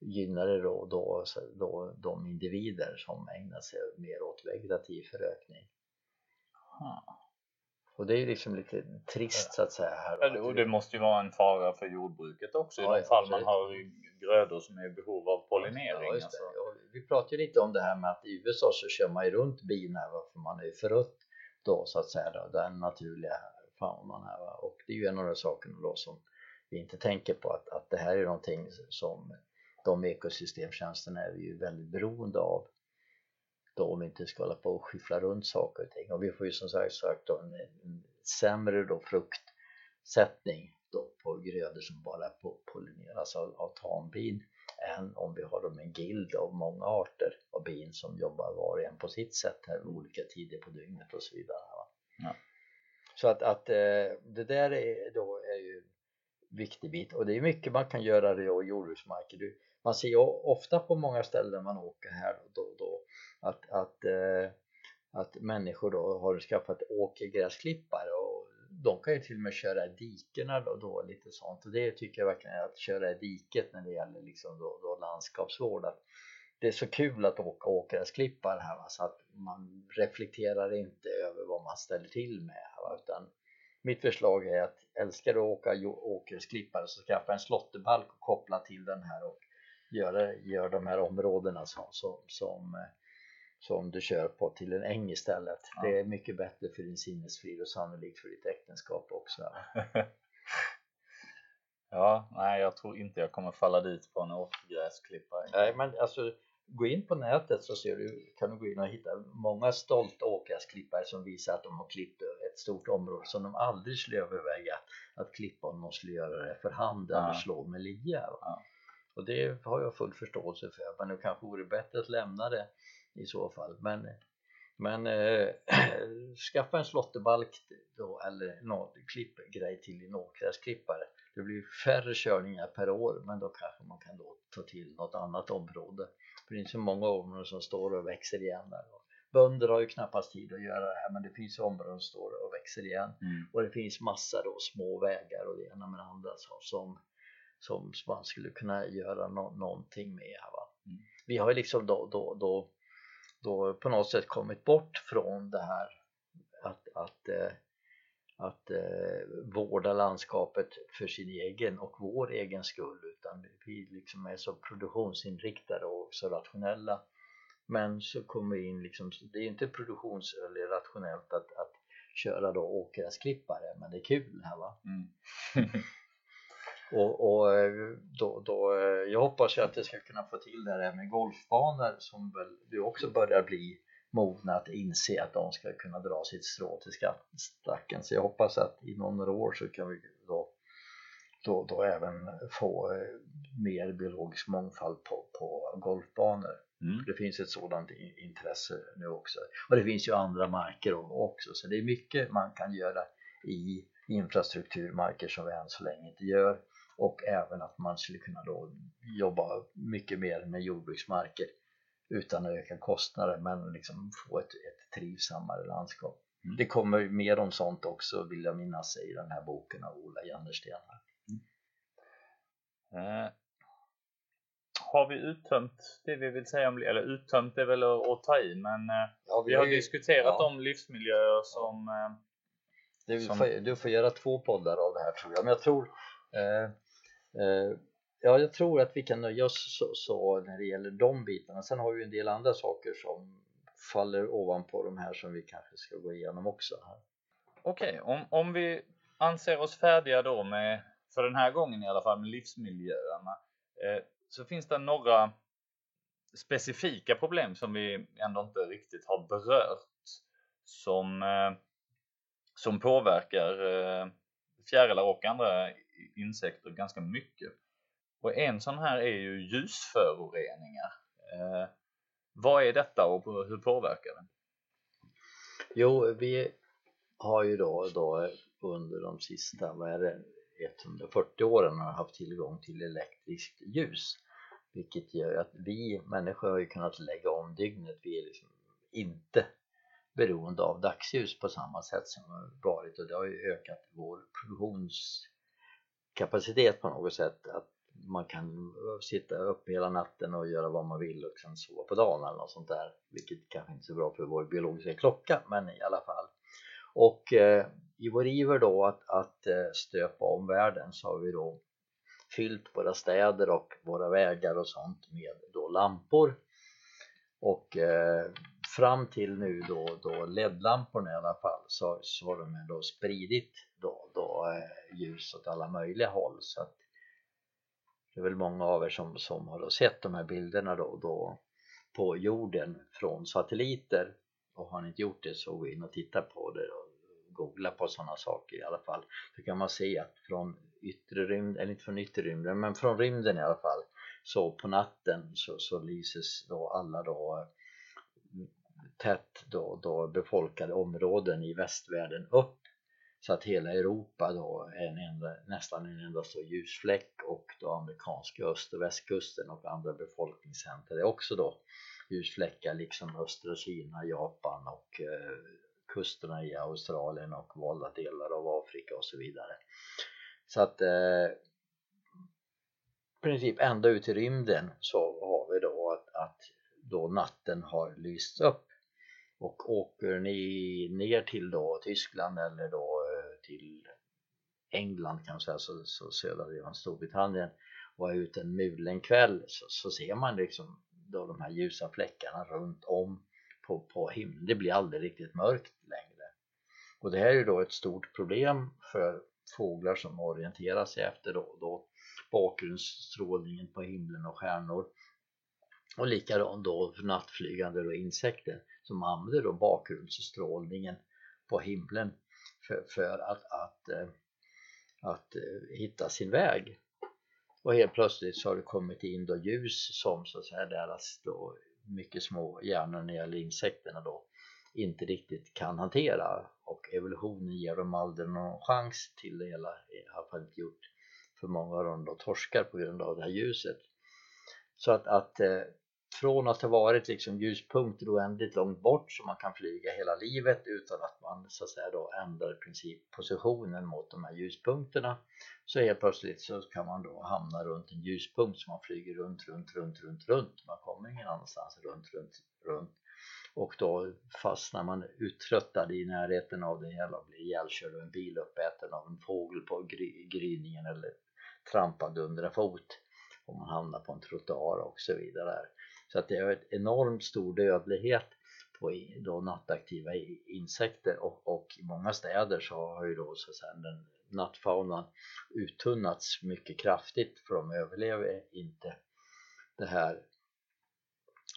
S2: gynnade då, då, då de individer som ägnar sig mer åt vegetativ förökning. Aha. Och det är ju liksom lite trist så att säga. Här
S1: och det måste ju vara en fara för jordbruket också ja, i de fall man har grödor som är i behov av pollinering. Ja, alltså.
S2: Vi pratade ju lite om det här med att i USA så kör man ju runt bin här för man är ju förött då så att säga då, den naturliga faunan här va? och det är ju en av de sakerna då som vi inte tänker på att, att det här är någonting som de ekosystemtjänsterna är vi ju väldigt beroende av då om vi inte ska hålla på och skyffla runt saker och ting och vi får ju som sagt, sagt då en, en sämre då fruktsättning då på grödor som bara pollineras av, av tambin än om vi har dem en gild av många arter av bin som jobbar var och en på sitt sätt här vid olika tider på dygnet och så vidare. Ja. Så att, att eh, det där är då är ju viktig bit och det är mycket man kan göra det i jordbruksmarker. Du, man ser ju ofta på många ställen man åker här då, då att, att, eh, att människor då har skaffat åkergräsklippare och de kan ju till och med köra i dikena då, då lite sånt och det tycker jag verkligen är att köra i diket när det gäller liksom då, då landskapsvård att det är så kul att åka åkergräsklippare här va? så att man reflekterar inte över vad man ställer till med va? utan mitt förslag är att älskar du att åka åkergräsklippare så skaffa en slåtterbalk och koppla till den här och göra gör de här områdena som, som, som eh, som du kör på till en äng istället. Ja. Det är mycket bättre för din sinnesfrid och sannolikt för ditt äktenskap också.
S1: ja, nej jag tror inte jag kommer falla dit på en åkergräsklippare.
S2: Nej, men alltså gå in på nätet så ser du, kan du gå in och hitta många stolta åkergräsklippare som visar att de har klippt ett stort område som de aldrig skulle överväga att klippa om de skulle göra det för hand ja. eller slå med lia. Ja. Och det har jag full förståelse för, men det kanske vore bättre att lämna det i så fall. Men, men äh, skaffa en slåtterbalk då, eller någon klippgrej till din åkgräsklippare. Det blir färre körningar per år men då kanske man kan då ta till något annat område. För det är så många områden som står och växer igen där. Bönder har ju knappast tid att göra det här men det finns områden som står och växer igen mm. och det finns massa då små vägar och det ena med det andra som, som, man skulle kunna göra no någonting med. Mm. Vi har ju liksom då, då, då då på något sätt kommit bort från det här att, att, eh, att eh, vårda landskapet för sin egen och vår egen skull utan vi liksom är så produktionsinriktade och så rationella men så kommer vi in liksom, det är inte produktions eller rationellt att, att köra då åkgräsklippare men det är kul här va mm. Och, och eh, då, då, eh, jag hoppas ju att det ska kunna få till det här med golfbanor som väl du också börjar bli mogna att inse att de ska kunna dra sitt strå till stacken. Så jag hoppas att inom några år så kan vi då, då, då även få eh, mer biologisk mångfald på, på golfbanor. Mm. Det finns ett sådant intresse nu också. Och det finns ju andra marker också så det är mycket man kan göra i infrastrukturmarker som vi än så länge inte gör och även att man skulle kunna då jobba mycket mer med jordbruksmarker utan att öka kostnader men liksom få ett, ett trivsammare landskap. Mm. Det kommer mer om sånt också vill jag minnas i den här boken av Ola Jannersten.
S1: Mm. Eh, har vi uttömt det vi vill säga om, eller uttömt är väl att ta i men eh, ja, vi, vi har ju, diskuterat ja. om livsmiljöer som eh,
S2: du, som... Får, du får göra två poddar av det här tror jag men jag tror eh, eh, Eh, ja, jag tror att vi kan nöja oss så, så, när det gäller de bitarna. Sen har vi en del andra saker som faller ovanpå de här som vi kanske ska gå igenom också.
S1: Okej, okay, om, om vi anser oss färdiga då med, för den här gången i alla fall, med livsmiljöerna. Eh, så finns det några specifika problem som vi ändå inte riktigt har berört som, eh, som påverkar eh, fjärilar och andra insekter ganska mycket. Och en sån här är ju ljusföroreningar. Eh, vad är detta och hur påverkar det?
S2: Jo, vi har ju då, då under de sista, vad är det, 140 åren har haft tillgång till elektriskt ljus vilket gör att vi människor har ju kunnat lägga om dygnet vi är liksom inte beroende av dagsljus på samma sätt som har varit och det har ju ökat vår produktions kapacitet på något sätt att man kan sitta uppe hela natten och göra vad man vill och sen sova på dagen eller något sånt där vilket kanske inte är så bra för vår biologiska klocka men i alla fall. Och eh, i vår iver då att, att eh, stöpa om världen så har vi då fyllt våra städer och våra vägar och sånt med då lampor. Och eh, fram till nu då, då LED-lamporna i alla fall så, så har de då spridit då, då eh, ljus åt alla möjliga håll. Så att det är väl många av er som, som har sett de här bilderna då, då på jorden från satelliter. Och har ni inte gjort det så gå in och titta på det och googla på sådana saker i alla fall. Så kan man se att från yttre rymden, eller inte från yttre rymden men från rymden i alla fall. Så på natten så, så lyses då alla då eh, tätt då, då befolkade områden i västvärlden upp så att hela Europa då är en enda, nästan en enda stor ljusfläck och då amerikanska öst och västkusten och andra befolkningscenter är också då ljusfläckar liksom östra Kina, Japan och eh, kusterna i Australien och valda delar av Afrika och så vidare. Så att eh, i princip ända ut i rymden så har vi då att, att då natten har lysts upp och åker ni ner till då Tyskland eller då eh, till England kan man säga, så, så södra delen av Storbritannien och är ute en mulen kväll så, så ser man liksom då de här ljusa fläckarna runt om på, på himlen. Det blir aldrig riktigt mörkt längre. Och det här är ju då ett stort problem för fåglar som orienterar sig efter då, då bakgrundsstrålningen på himlen och stjärnor och likadant då för nattflygande och insekter som använder då bakgrundsstrålningen på himlen för, för att, att, eh, att, att hitta sin väg. Och helt plötsligt så har det kommit in då ljus som så att säga deras då mycket små hjärnor när det gäller insekterna då inte riktigt kan hantera. Och evolutionen ger dem aldrig någon chans till det hela, i alla fall inte gjort för många av dem då torskar på grund av det här ljuset. Så att, att eh, från att ha varit liksom ljuspunkter oändligt långt bort så man kan flyga hela livet utan att man så att säga då ändrar i princip positionen mot de här ljuspunkterna så helt plötsligt så kan man då hamna runt en ljuspunkt så man flyger runt, runt, runt, runt, runt. Man kommer ingen annanstans runt, runt, runt. Och då fastnar man uttröttad i närheten av det hela och blir ihjälkörd av en bil uppäten av en fågel på gry gryningen eller trampad under en fot. Om man hamnar på en trottoar och så vidare så att det är en enormt stor dödlighet på då nattaktiva insekter och, och i många städer så har ju då så att säga den nattfaunan uttunnats mycket kraftigt för de överlever inte det här.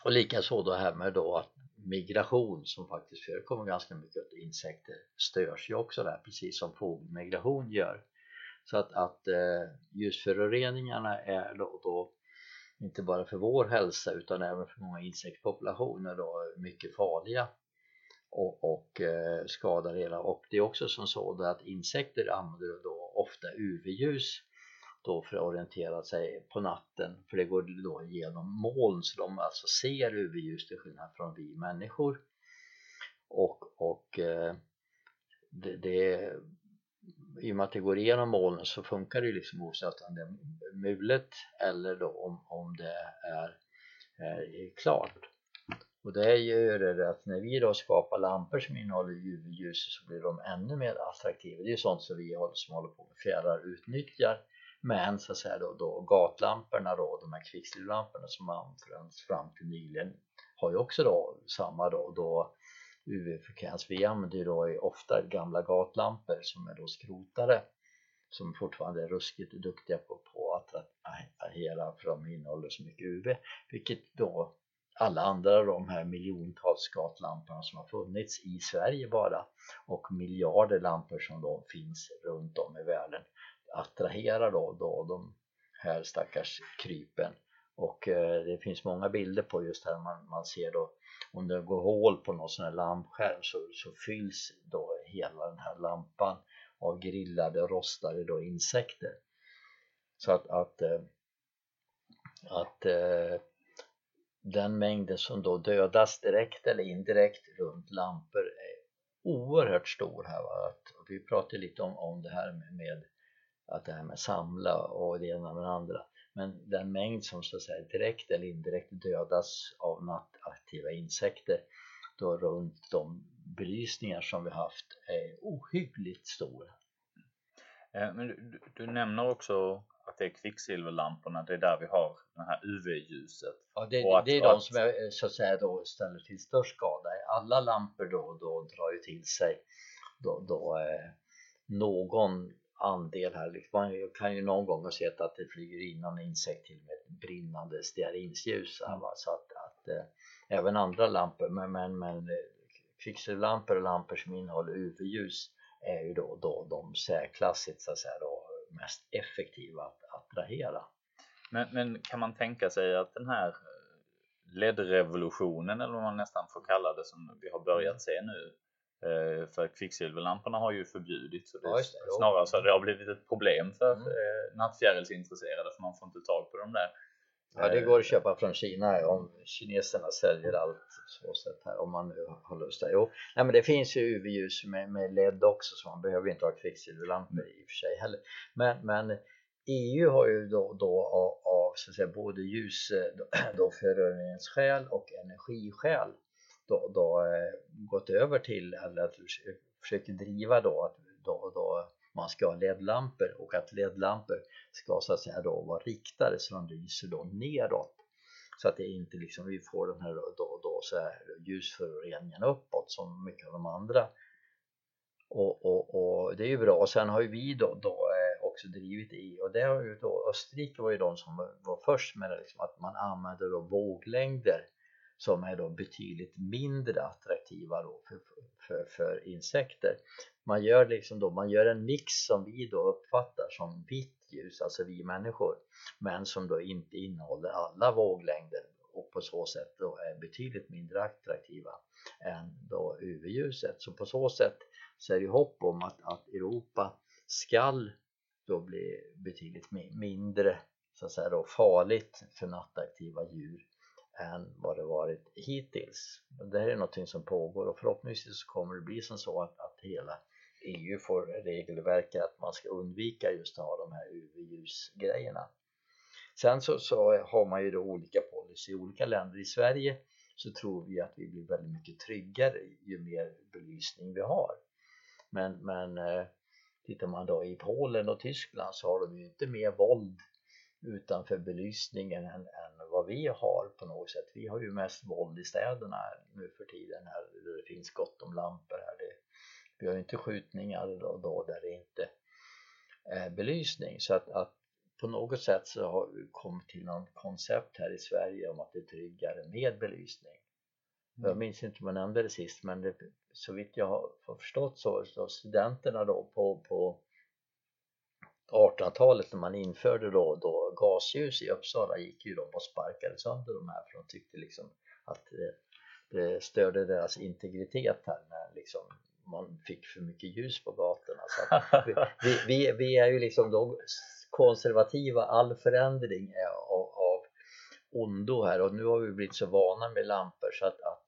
S2: Och likaså då här med då att migration som faktiskt förekommer ganska mycket att insekter störs ju också där precis som fågelmigration gör. Så att, att eh, ljusföroreningarna är då, då inte bara för vår hälsa utan även för många insektspopulationer då mycket farliga och, och eh, skadar hela. Och det är också som så att insekter använder då ofta UV-ljus då för att orientera sig på natten för det går då genom moln så de alltså ser UV-ljus till skillnad från vi människor. Och, och eh, det, det i och med att det går igenom molnen så funkar det ju liksom oavsett om det är mulet eller då om, om det är, är klart. Och det gör det att när vi då skapar lampor som innehåller UV-ljus så blir de ännu mer attraktiva. Det är sånt som vi som håller på med fjärrar utnyttjar. Men så att säga då, då gatlamporna då, de här kvicksilverlamporna som används fram till nyligen har ju också då samma då, då UV-frekvens. Vi använder ju då ofta gamla gatlampor som är då skrotade som fortfarande är ruskigt duktiga på, på att attrahera för de innehåller så mycket UV vilket då alla andra av de här miljontals gatlamporna som har funnits i Sverige bara och miljarder lampor som då finns runt om i världen attraherar då, då de här stackars krypen och eh, det finns många bilder på just här. Man, man ser då om det går hål på någon sån här lampskärm så, så fylls då hela den här lampan av grillade och rostade då insekter. Så att, att, eh, att eh, den mängden som då dödas direkt eller indirekt runt lampor är oerhört stor här va? Att, vi pratade lite om, om det här med, med att det här med samla och det ena med det andra men den mängd som så att säga direkt eller indirekt dödas av nattaktiva insekter då runt de belysningar som vi haft är ohyggligt stor.
S1: Eh, men du, du, nämner också att det är kvicksilverlamporna, det är där vi har det här UV-ljuset.
S2: Ja, det, att, det är de som är, så att säga då ställer till störst skada. Alla lampor då, då drar ju till sig då, då eh, någon andel här. Liksom, man kan ju någon gång ha sett att det flyger in någon insekt till med ett brinnande stearinsljus mm. så att, att äh, även andra lampor men, men, men eh, kvicksilverlampor och lampor som innehåller UV-ljus är ju då, då de särklassigt så att säga då mest effektiva att attrahera.
S1: Men, men kan man tänka sig att den här eh, LED-revolutionen eller vad man nästan får kalla det som vi har börjat mm. se nu Eh, för kvicksilverlamporna har ju förbjudits så det, ja, det snarare så det har blivit ett problem för mm. Eh, nattfjärilsintresserade för man får inte tag på dem där.
S2: Ja det går att köpa från Kina om kineserna säljer allt så sätt här om man nu har lust där. Jo, nej men det finns ju UV-ljus med, med LED också så man behöver inte ha kvicksilverlampor i och för sig heller. Men, men EU har ju då, då av, av så att säga, både ljus då, då föroreningsskäl och energiskäl då, då eh, gått över till eller att försöker driva då att då, då man ska ha ledlampor och att ledlampor ska så att säga då vara riktade så de lyser då neråt. Så att det inte liksom vi får den här då, då så här ljusföroreningen uppåt som mycket av de andra. Och, och, och det är ju bra. Och sen har ju vi då, då eh, också drivit i och det har ju då Österrike var ju de som var först med det, liksom, att man använder då våglängder som är då betydligt mindre attraktiva då för, för, för insekter. Man gör liksom då, man gör en mix som vi då uppfattar som vitt ljus, alltså vi människor, men som då inte innehåller alla våglängder och på så sätt då är betydligt mindre attraktiva än då UV-ljuset. Så på så sätt så är det hopp om att, att Europa skall då bli betydligt mindre så att säga då farligt för nattaktiva djur än vad det varit hittills. Det här är någonting som pågår och förhoppningsvis kommer det bli som så att, att hela EU får regelverk att man ska undvika just att ha de här UV-ljusgrejerna. Sen så, så, har man ju då olika policy i olika länder. I Sverige så tror vi att vi blir väldigt mycket tryggare ju mer belysning vi har. Men, men eh, tittar man då i Polen och Tyskland så har de ju inte mer våld utanför belysningen än, än vad vi har på något sätt. Vi har ju mest våld i städerna nu för tiden här det finns gott om lampor här. Det, vi har ju inte skjutningar då, då där det inte är belysning så att, att på något sätt så har vi kommit till någon koncept här i Sverige om att det är tryggare med belysning. Mm. Jag minns inte om jag nämnde det sist men det, så vitt jag har förstått så, så studenterna då på, på 1800-talet när man införde då, då gasljus i Uppsala gick ju de och sparkade sönder de här för de tyckte liksom att det störde deras integritet här när liksom man fick för mycket ljus på gatorna. Så vi, vi, vi, vi, är ju liksom då konservativa, all förändring är av, av ondo här och nu har vi blivit så vana med lampor så att, att,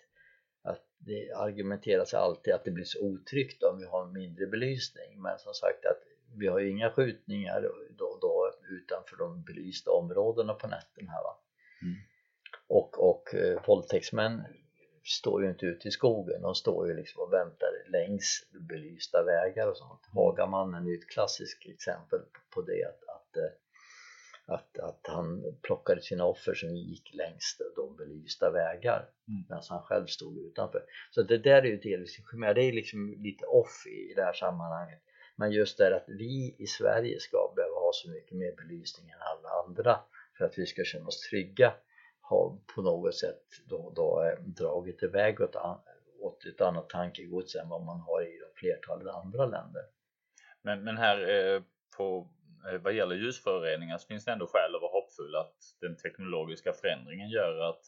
S2: att det argumenteras alltid att det blir så otryggt om vi har mindre belysning men som sagt att vi har ju inga skjutningar då, då utanför de belysta områdena på nätterna här va. Mm. Och, och eh, våldtäktsmän står ju inte ute i skogen, de står ju liksom och väntar längs belysta vägar och sånt. Mm. Hagamannen är ju ett klassiskt exempel på det att, att, eh, att, att han plockade sina offer som gick längs de belysta vägar mm. medan han själv stod utanför. Så det där är ju delvis det är liksom lite off i det här sammanhanget. Men just det att vi i Sverige ska behöva ha så mycket mer belysning än alla andra för att vi ska känna oss trygga har på något sätt då, då eh, dragit iväg åt, åt ett annat tankegods än vad man har i de flertalet andra länder.
S1: Men, men här eh, på, eh, vad gäller ljusföroreningar så finns det ändå skäl att vara hoppfull att den teknologiska förändringen gör att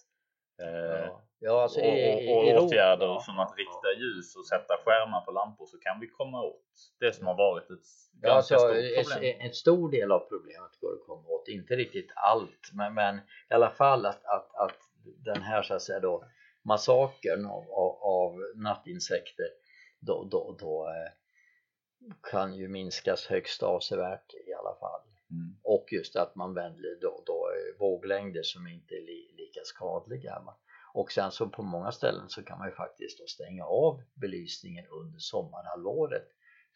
S2: ja. Ja, alltså
S1: och, och,
S2: i
S1: åtgärder
S2: Europa,
S1: som att rikta ljus och sätta skärmar på lampor så kan vi komma åt det som har varit ett
S2: Ja,
S1: ganska
S2: alltså,
S1: stort problem.
S2: en, stor del av problemet går att komma åt, inte riktigt allt, men, men i alla fall att, att, att den här så att säga då massakern av, av, av nattinsekter då, då, då eh, kan ju minskas högst avsevärt i alla fall.
S1: Mm.
S2: Och just att man väljer då, då eh, våglängder som inte lika skadliga. Och sen så på många ställen så kan man ju faktiskt stänga av belysningen under sommarhalvåret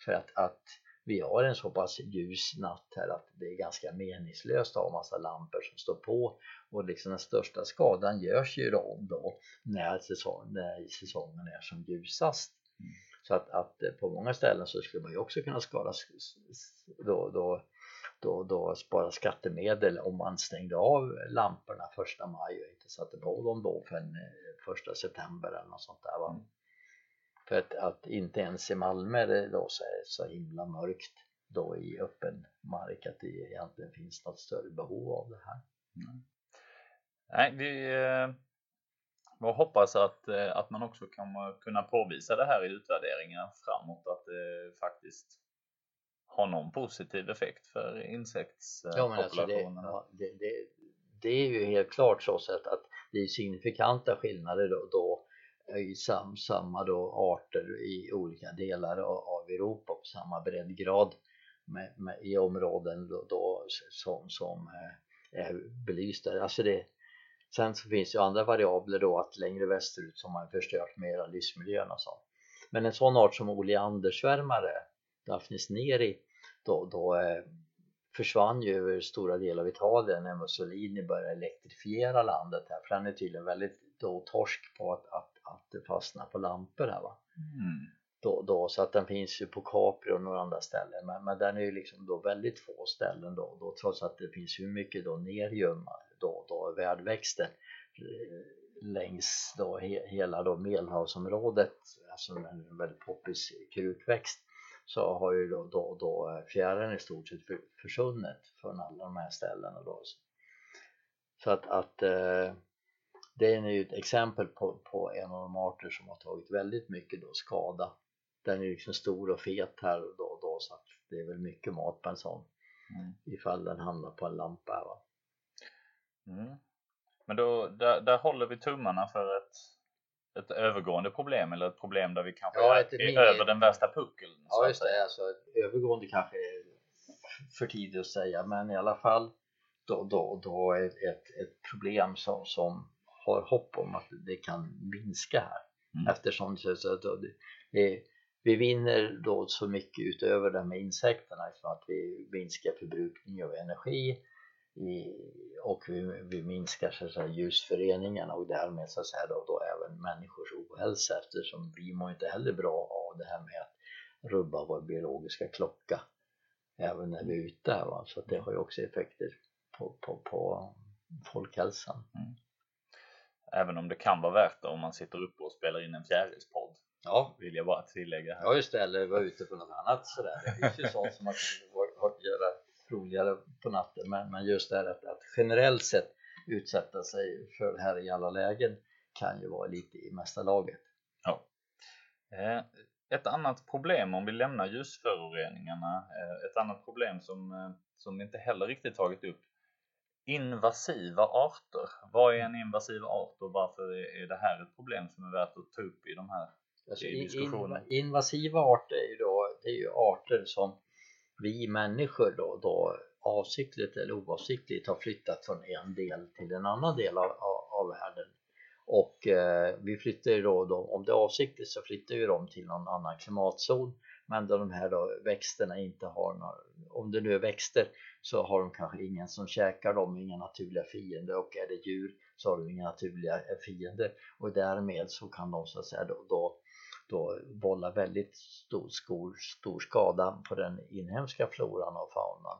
S2: för att, att vi har en så pass ljus natt här att det är ganska meningslöst att ha massa lampor som står på och liksom den största skadan görs ju då, då när, säsong, när säsongen är som ljusast.
S1: Mm.
S2: Så att, att på många ställen så skulle man ju också kunna skada då, då, då, då spara skattemedel om man stängde av lamporna första maj och inte satte på dem då förrän eh, första september eller något sånt där va.
S1: Mm.
S2: För att, att inte ens i Malmö det då så är så himla mörkt då i öppen mark att det egentligen finns något större behov av det här.
S1: Mm. Nej, vi eh, och hoppas att, eh, att man också kommer kunna påvisa det här i utvärderingen framåt att det faktiskt har någon positiv effekt för
S2: Ja, men alltså det,
S1: insektspopulationen.
S2: ja, det, det, det är ju helt klart så sätt att det är signifikanta skillnader då, då i sam, samma då arter i olika delar av, av Europa på samma breddgrad med, med, i områden då, då som, som eh, är belysta. Alltså det, sen så finns ju andra variabler då att längre västerut så har man förstört mera livsmiljön och sånt. Men en sån art som oleandersvärmare, Daphnis neri, då, då eh, försvann ju över stora delar av Italien när Mussolini började elektrifiera landet här för han är tydligen väldigt då torsk på att, att, att det fastnar på lampor här va.
S1: Mm.
S2: Då, då, så att den finns ju på Capri och några andra ställen men, men den är ju liksom då väldigt få ställen då, då trots att det finns hur mycket då nergömma då, då värdväxter eh, längs då he, hela då Medelhavsområdet alltså en väldigt poppis krukväxt så har ju då, då, då fjärilen i stort sett för, försvunnit från alla de här ställena då. Så att, att eh, det är ju ett exempel på, på en av de arter som har tagit väldigt mycket då skada. Den är liksom stor och fet här och då, då så att det är väl mycket mat på en sån
S1: Mm.
S2: ifall den hamnar på en lampa. Va?
S1: Mm. Men då, där, där håller vi tummarna för ett, ett övergående problem eller ett problem där vi kanske
S2: Ja,
S1: är, är
S2: mini-
S1: över den värsta puckeln.
S2: Ja just det, alltså övergående kanske är för tidigt att säga men i alla fall då, då, då är ett, ett problem som, som har hopp om att det kan minska här
S1: Mm.
S2: eftersom så, så, då, det, det, vi vinner då så mycket utöver det med insekterna liksom att vi minskar förbrukning av energi i, och vi, vi minskar så säga, ljusföreningarna och därmed så säga, då, då även människors ohälsa eftersom vi mår inte heller bra av det här med att rubba vår biologiska klocka även när vi är ute va? så det har ju också effekter på, på, på folkhälsan.
S1: Även om det kan vara värt det om man sitter uppe och spelar in en fjärilspodd.
S2: Ja,
S1: Vill jag bara tillägga här.
S2: Ja just det, eller vara ute på något annat sådär. Det finns ju sånt som man kan göra roligare på natten men, men just det här att, att generellt sett utsätta sig för det här i alla lägen kan ju vara lite i mesta laget.
S1: Ja. Eh, ett annat problem om vi lämnar ljusföroreningarna, eh, ett annat problem som, eh, som vi inte heller riktigt tagit upp. Invasiva arter. Vad är en invasiv art och varför är det här ett problem som är värt att ta upp i de här alltså, diskussionerna?
S2: invasiva arter är ju då det är ju arter som vi människor då, då avsiktligt eller oavsiktligt har flyttat från en del till en annan del av, av, av världen. Och eh, vi flyttar ju då, då, om det är avsiktligt så flyttar ju de till någon annan klimatzon. Men då de här då växterna inte har några, om det nu är växter så har de kanske ingen som käkar dem, inga naturliga fiender. Och är det djur så har de inga naturliga fiender. Och därmed så kan de så att säga då, då, då vålla väldigt stor, stor, stor skada på den inhemska floran och faunan.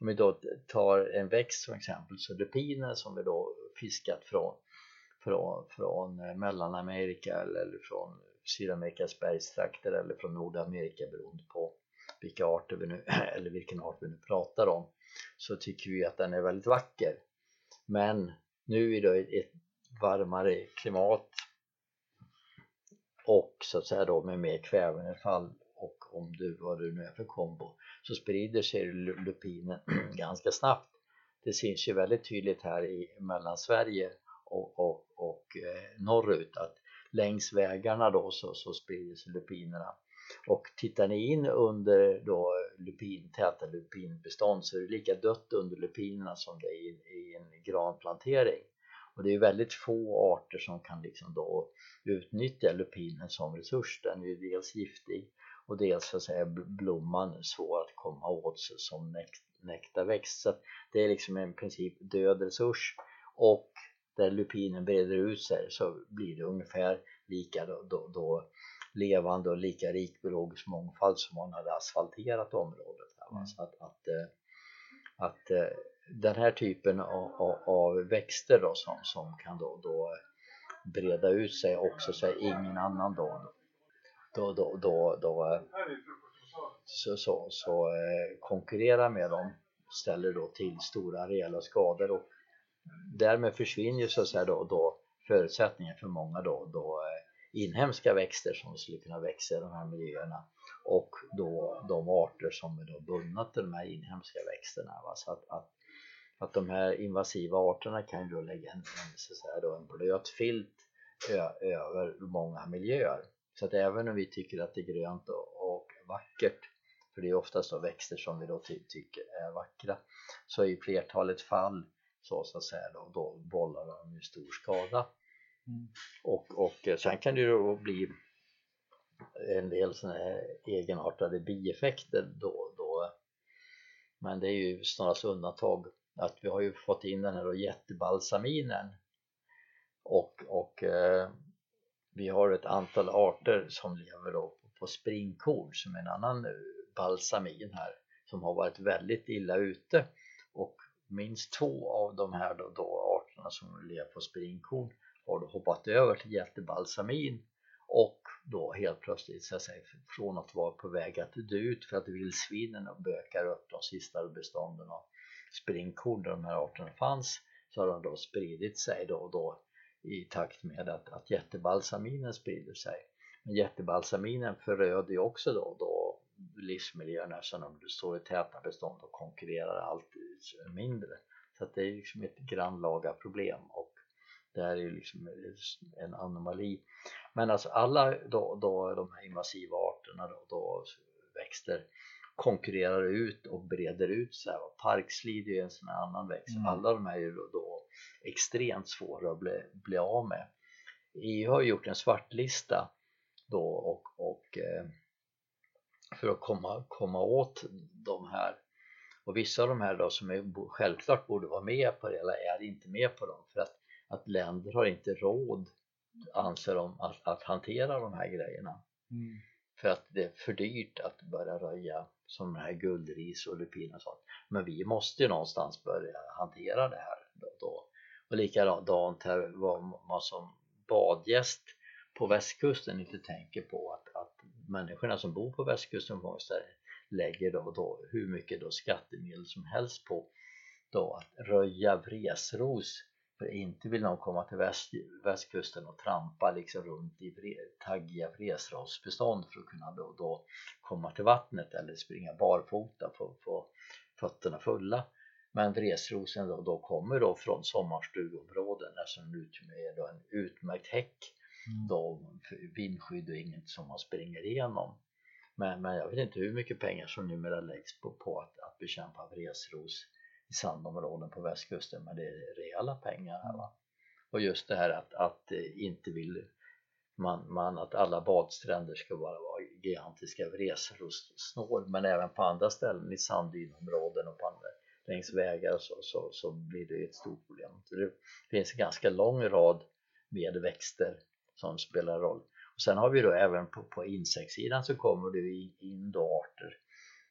S2: Om vi då tar en växt som exempel så lupiner som vi då fiskat från från, från Mellanamerika eller, från Sydamerikas bergstrakter eller från Nordamerika beroende på vilka arter vi nu, eller vilken art vi nu pratar om så tycker vi att den är väldigt vacker men nu i ett varmare klimat och så att säga då med mer kvävenedfall och om du vad du nu är för kombo så sprider sig lupinen ganska snabbt. Det syns ju väldigt tydligt här i Mellansverige och, och, och eh, norrut att längs vägarna då så, så sprider sig lupinerna. Och tittar ni in under då lupin, täta lupinbestånd så är det lika dött under lupinerna som det är i, i en granplantering och det är väldigt få arter som kan liksom då utnyttja lupinen som resurs den är ju dels giftig och dels så att säga blomman svår att komma åt som nektarväxt så det är liksom en princip död resurs och där lupinen breder ut sig så blir det ungefär lika då, då, då levande och lika rik biologisk mångfald som man hade asfalterat området. Mm. Så att, att, eh, att, eh, den här typen av, av, av, växter då som, som kan då, då breda ut sig också så är ingen annan då då, då, då, då så, så, så eh, konkurrerar med dem ställer då till stora reella skador och därmed försvinner ju så att säga då, då förutsättningen för många då, då eh, inhemska växter som skulle kunna växa i de här miljöerna och då de arter som är då bundna till de här inhemska växterna. Va? Så att, att, att de här invasiva arterna kan ju då lägga en, så säga då, en blöt filt över många miljöer. Så att även om vi tycker att det är grönt och, och vackert för det är oftast då växter som vi då ty tycker är vackra så i flertalet fall så, så att säga då, då vållar de ju stor skada mm. och, och sen kan det ju då bli en del sådana här egenartade bieffekter då, då men det är ju snarast undantag att vi har ju fått in den här då jättebalsaminen. Och, och eh, vi har ett antal arter som lever då på springkorn som är en annan eh, balsamin här som har varit väldigt illa ute. Och minst två av de här då, då arterna som lever på springkorn har då hoppat över till jättebalsamin. Och då helt plötsligt så att säga, från att vara på väg att dö ut för att vildsvinen bökar upp de sista bestånden av springkorn där de här arterna fanns så har de då spridit sig då och då i takt med att, att jättebalsaminen sprider sig. Men jättebalsaminen föröder ju också då, då livsmiljöerna eftersom de står i täta bestånd och konkurrerar allt mindre. Så att det är liksom ett grannlaga problem och det här är ju liksom en anomali. Men alltså alla då, då de här invasiva arterna då, då växter konkurrerar ut och breder ut sig. Parkslid är ju en sån här annan växt. Mm. Alla de här är ju då, extremt svåra att bli, bli av med. EU har gjort en svartlista då och, och eh, för att komma, komma åt de här och vissa av de här då som är, självklart borde vara med på det eller är inte med på dem för att, att länder har inte råd anser de att, att hantera de här grejerna mm. för att det är för dyrt att börja röja som här guldris och lupin och sånt men vi måste ju någonstans börja hantera det här då, då. och likadant här vad man som badgäst på västkusten inte tänker på att, att människorna som bor på västkusten på lägger då, då hur mycket då skattemedel som helst på då att röja vresros för inte vill någon komma till väst, västkusten och trampa liksom runt i taggiga vresrostbestånd för att kunna då, då komma till vattnet eller springa barfota att få fötterna fulla. Men vresrosen då, då kommer då från sommarstugområden eftersom den är då en utmärkt häck mm. då vindskydd och inget som man springer igenom. Men, men jag vet inte hur mycket pengar som numera läggs på, på att, att bekämpa vresros i sandområden på västkusten men det är rejäla pengar här va. Och just det här att, att eh, inte vill man, man att alla badstränder ska bara vara gigantiska vresrostsnår men även på andra ställen i sanddynområden och på andra, längs vägar så, så, så blir det ett stort problem. Så det finns en ganska lång rad med växter som spelar roll. Och sen har vi då även på, på insektssidan så kommer det in då arter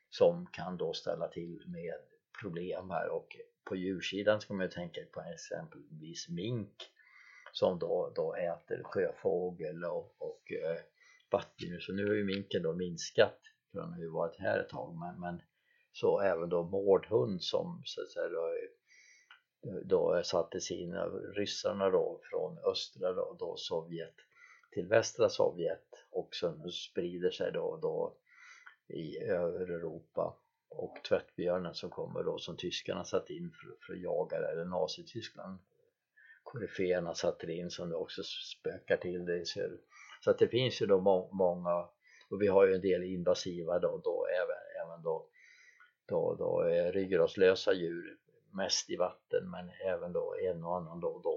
S2: som kan då ställa till med problem här. Och på djursidan ska man ju tänka på exempelvis mink som då, då äter sjöfågel och, och eh, vattendjur. Så nu har ju minken då minskat. För den har ju varit här ett tag. Men, men så även då mårdhund som så att säga då, eh, då sattes in av ryssarna då från östra då, då Sovjet till västra Sovjet. Och som sprider sig då, då i övre Europa och tvättbjörnen som kommer då som tyskarna satt in för, för att jaga det, eller Nazityskland koryféerna satte in som det också spökar till det i söder. Så att det finns ju då må många och vi har ju en del invasiva då, då även, även då, då, då eh, ryggradslösa djur mest i vatten men även då en och annan då, då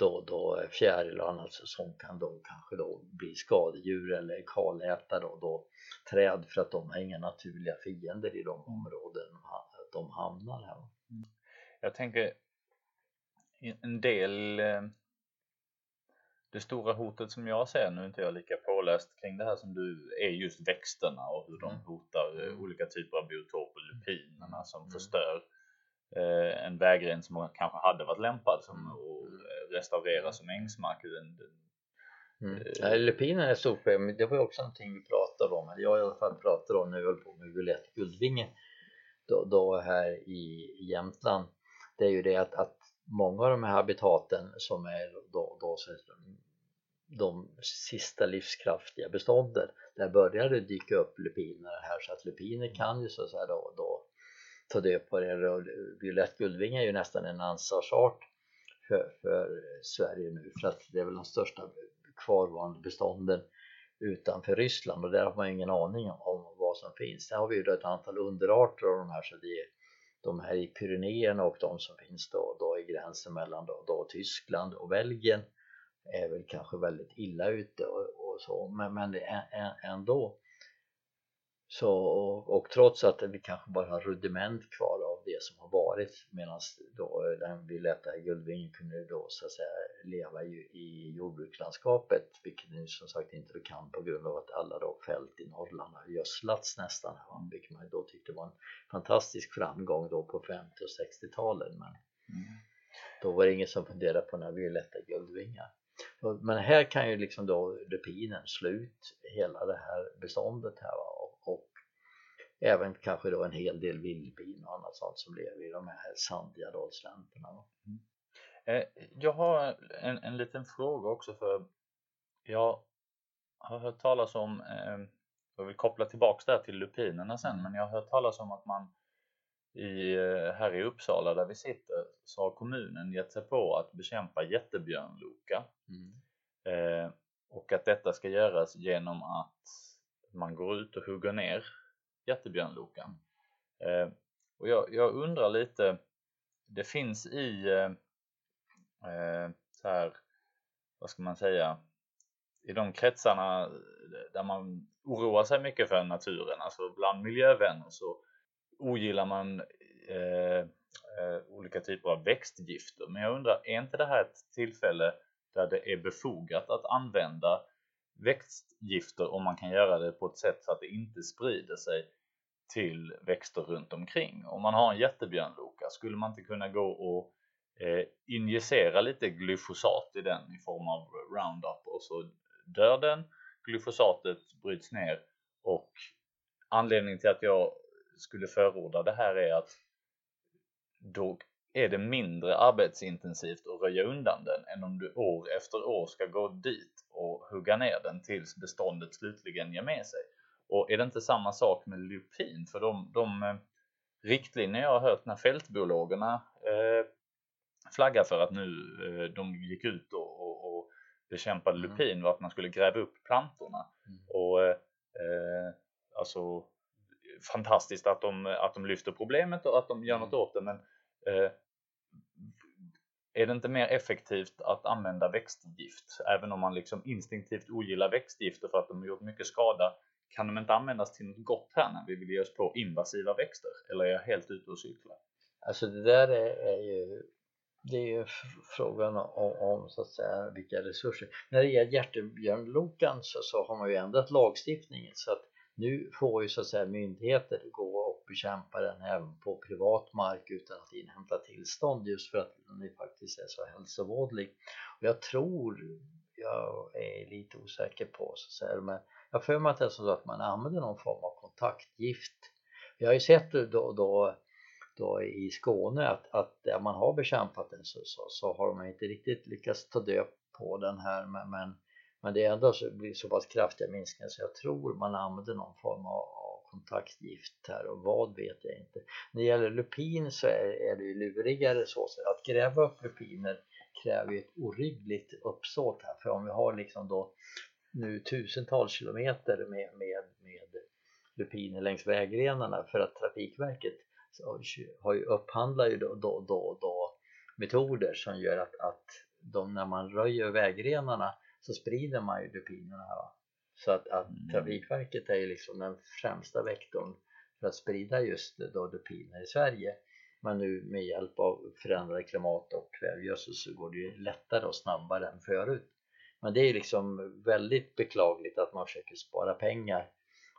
S2: då, då fjäril och annat som kan då kanske då bli skadedjur eller kaläta då, då träd för att de har inga naturliga fiender i de områden de hamnar här. Mm.
S1: Jag tänker en del eh, det stora hotet som jag ser, nu är inte jag lika påläst kring det här som du, är just växterna och hur de mm. hotar eh, olika typer av biotoper, lupinerna som mm. förstör eh, en vägren som kanske hade varit lämpad som att restaurera som ängsmark. Den, den,
S2: Mm. Ja, lupinen är problem, det var ju också någonting vi pratade om, eller jag i alla fall pratade om när vi höll på med violett guldvinge. Då, då, här i Jämtland. Det är ju det att, att många av de här habitaten som är då, då de sista livskraftiga bestånden där börjar det dyka upp lupiner här så att lupiner kan ju så att säga då, då ta död på det. Violett guldvinge är ju nästan en ansvarsart för, för Sverige nu. För att det är väl de största kvarvarande bestånden utanför Ryssland. Och där har man ingen aning om vad som finns. Sen har vi ju då ett antal underarter av de här. Så det är de här i Pyrenéerna och de som finns då, då i gränsen mellan då, då Tyskland och Belgien är väl kanske väldigt illa ute och, och så. Men, men det är ändå. Så, och, och, trots att vi kanske bara har rudiment kvar av det som har varit. Medan då den violetta guldvingen kunde då så att säga leva i, jordbrukslandskapet. Vilket nu som sagt inte du kan på grund av att alla då fält i Norrland har gödslats nästan vilket man då tyckte var en fantastisk framgång då på 50 och 60-talen men mm. då var det ingen som funderade på några violetta guldvingar men här kan ju liksom då lupinen slut hela det här beståndet här även kanske då en hel del vildbin och annat sånt som lever i de här sandiga dalslänterna. Mm.
S1: Eh, jag har en, en liten fråga också för jag har hört talas om, eh, jag vill koppla tillbaks där till lupinerna sen, men jag har hört talas om att man i, eh, här i Uppsala där vi sitter så har kommunen gett sig på att bekämpa jättebjörnloka mm. eh, och att detta ska göras genom att man går ut och hugger ner jättebjörnlokan. Eh, och jag, jag, undrar lite, det finns i eh, eh, så här, vad ska man säga, i de kretsarna där man oroar sig mycket för naturen, alltså bland miljövänner så ogillar man eh, eh, olika typer av växtgifter. Men jag undrar, är inte det här ett tillfälle där det är befogat att använda växtgifter om man kan göra det på ett sätt så att det inte sprider sig till växter runt omkring. Om man har en jättebjörnloka, skulle man inte kunna gå och eh, injicera lite glyfosat i den i form av Roundup och så dör den, glyfosatet bryts ner och anledningen till att jag skulle förorda det här är att då är det mindre arbetsintensivt att röja undan den än om du år efter år ska gå dit och hugga ner den tills beståndet slutligen ger med sig. Och är det inte samma sak med lupin? För de, de eh, riktlinjer jag har hört när fältbiologerna eh, flaggar för att nu eh, de gick ut och, och, och bekämpade mm. lupin var att man skulle gräva upp plantorna. Mm. Och eh, alltså fantastiskt att de, att de lyfter problemet och att de gör mm. något åt det men eh, är det inte mer effektivt att använda växtgift? Även om man liksom instinktivt ogillar växtgifter för att de har gjort mycket skada kan de inte användas till något gott här när vi vill ge oss på invasiva växter? Eller är jag helt ute och cyklar?
S2: Alltså det där är, är ju det är ju frågan om, om, så att säga vilka resurser. När det gäller hjärtebjörnlokan så, så har man ju ändrat lagstiftningen så att nu får ju så att säga myndigheter gå och bekämpa den även på privat mark utan att inhämta tillstånd just för att den faktiskt är så hälsovådlig. Och jag tror, jag är lite osäker på så att säga, men jag för mig att det är så att man använder någon form av kontaktgift. Jag har ju sett då, då, då i Skåne att, att där man har bekämpat den så, så, så har man inte riktigt lyckats ta död på den här men, men, men det är ändå så, blir så pass kraftiga minskningar så jag tror man använder någon form av, av kontaktgift här och vad vet jag inte. När det gäller lupin så är, är det ju lurigare så att gräva upp lupiner kräver ju ett oryggligt uppsåt här för om vi har liksom då nu tusentals kilometer med, med, med lupiner längs vägrenarna för att Trafikverket har ju upphandlar ju då, då, då, då metoder som gör att, att de, när man röjer vägrenarna så sprider man ju lupinerna här. Så att, att mm. Trafikverket är ju liksom den främsta vektorn för att sprida just då lupiner i Sverige. Men nu med hjälp av förändrade klimat och kvävegödsel så går det ju lättare och snabbare än förut. Men det är liksom väldigt beklagligt att man försöker spara pengar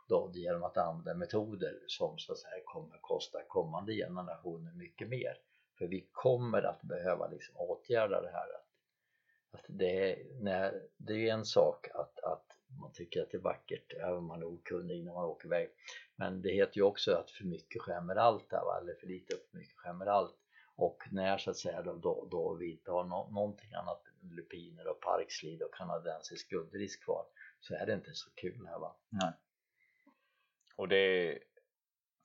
S2: då genom att använda metoder som så att säga kommer kosta kommande generationer mycket mer. För vi kommer att behöva liksom åtgärda det här. Att, att det, är, när, det är en sak att, att man tycker att det är vackert även om man är okunnig när man åker iväg. Men det heter ju också att för mycket skämmer allt här, eller för lite och för mycket skämmer allt. Och när så att säga då, då, då vi inte har no någonting annat lupiner och parkslide och kanadensisk guldrisk kvar så är det inte så kul här va.
S1: Nej. Och det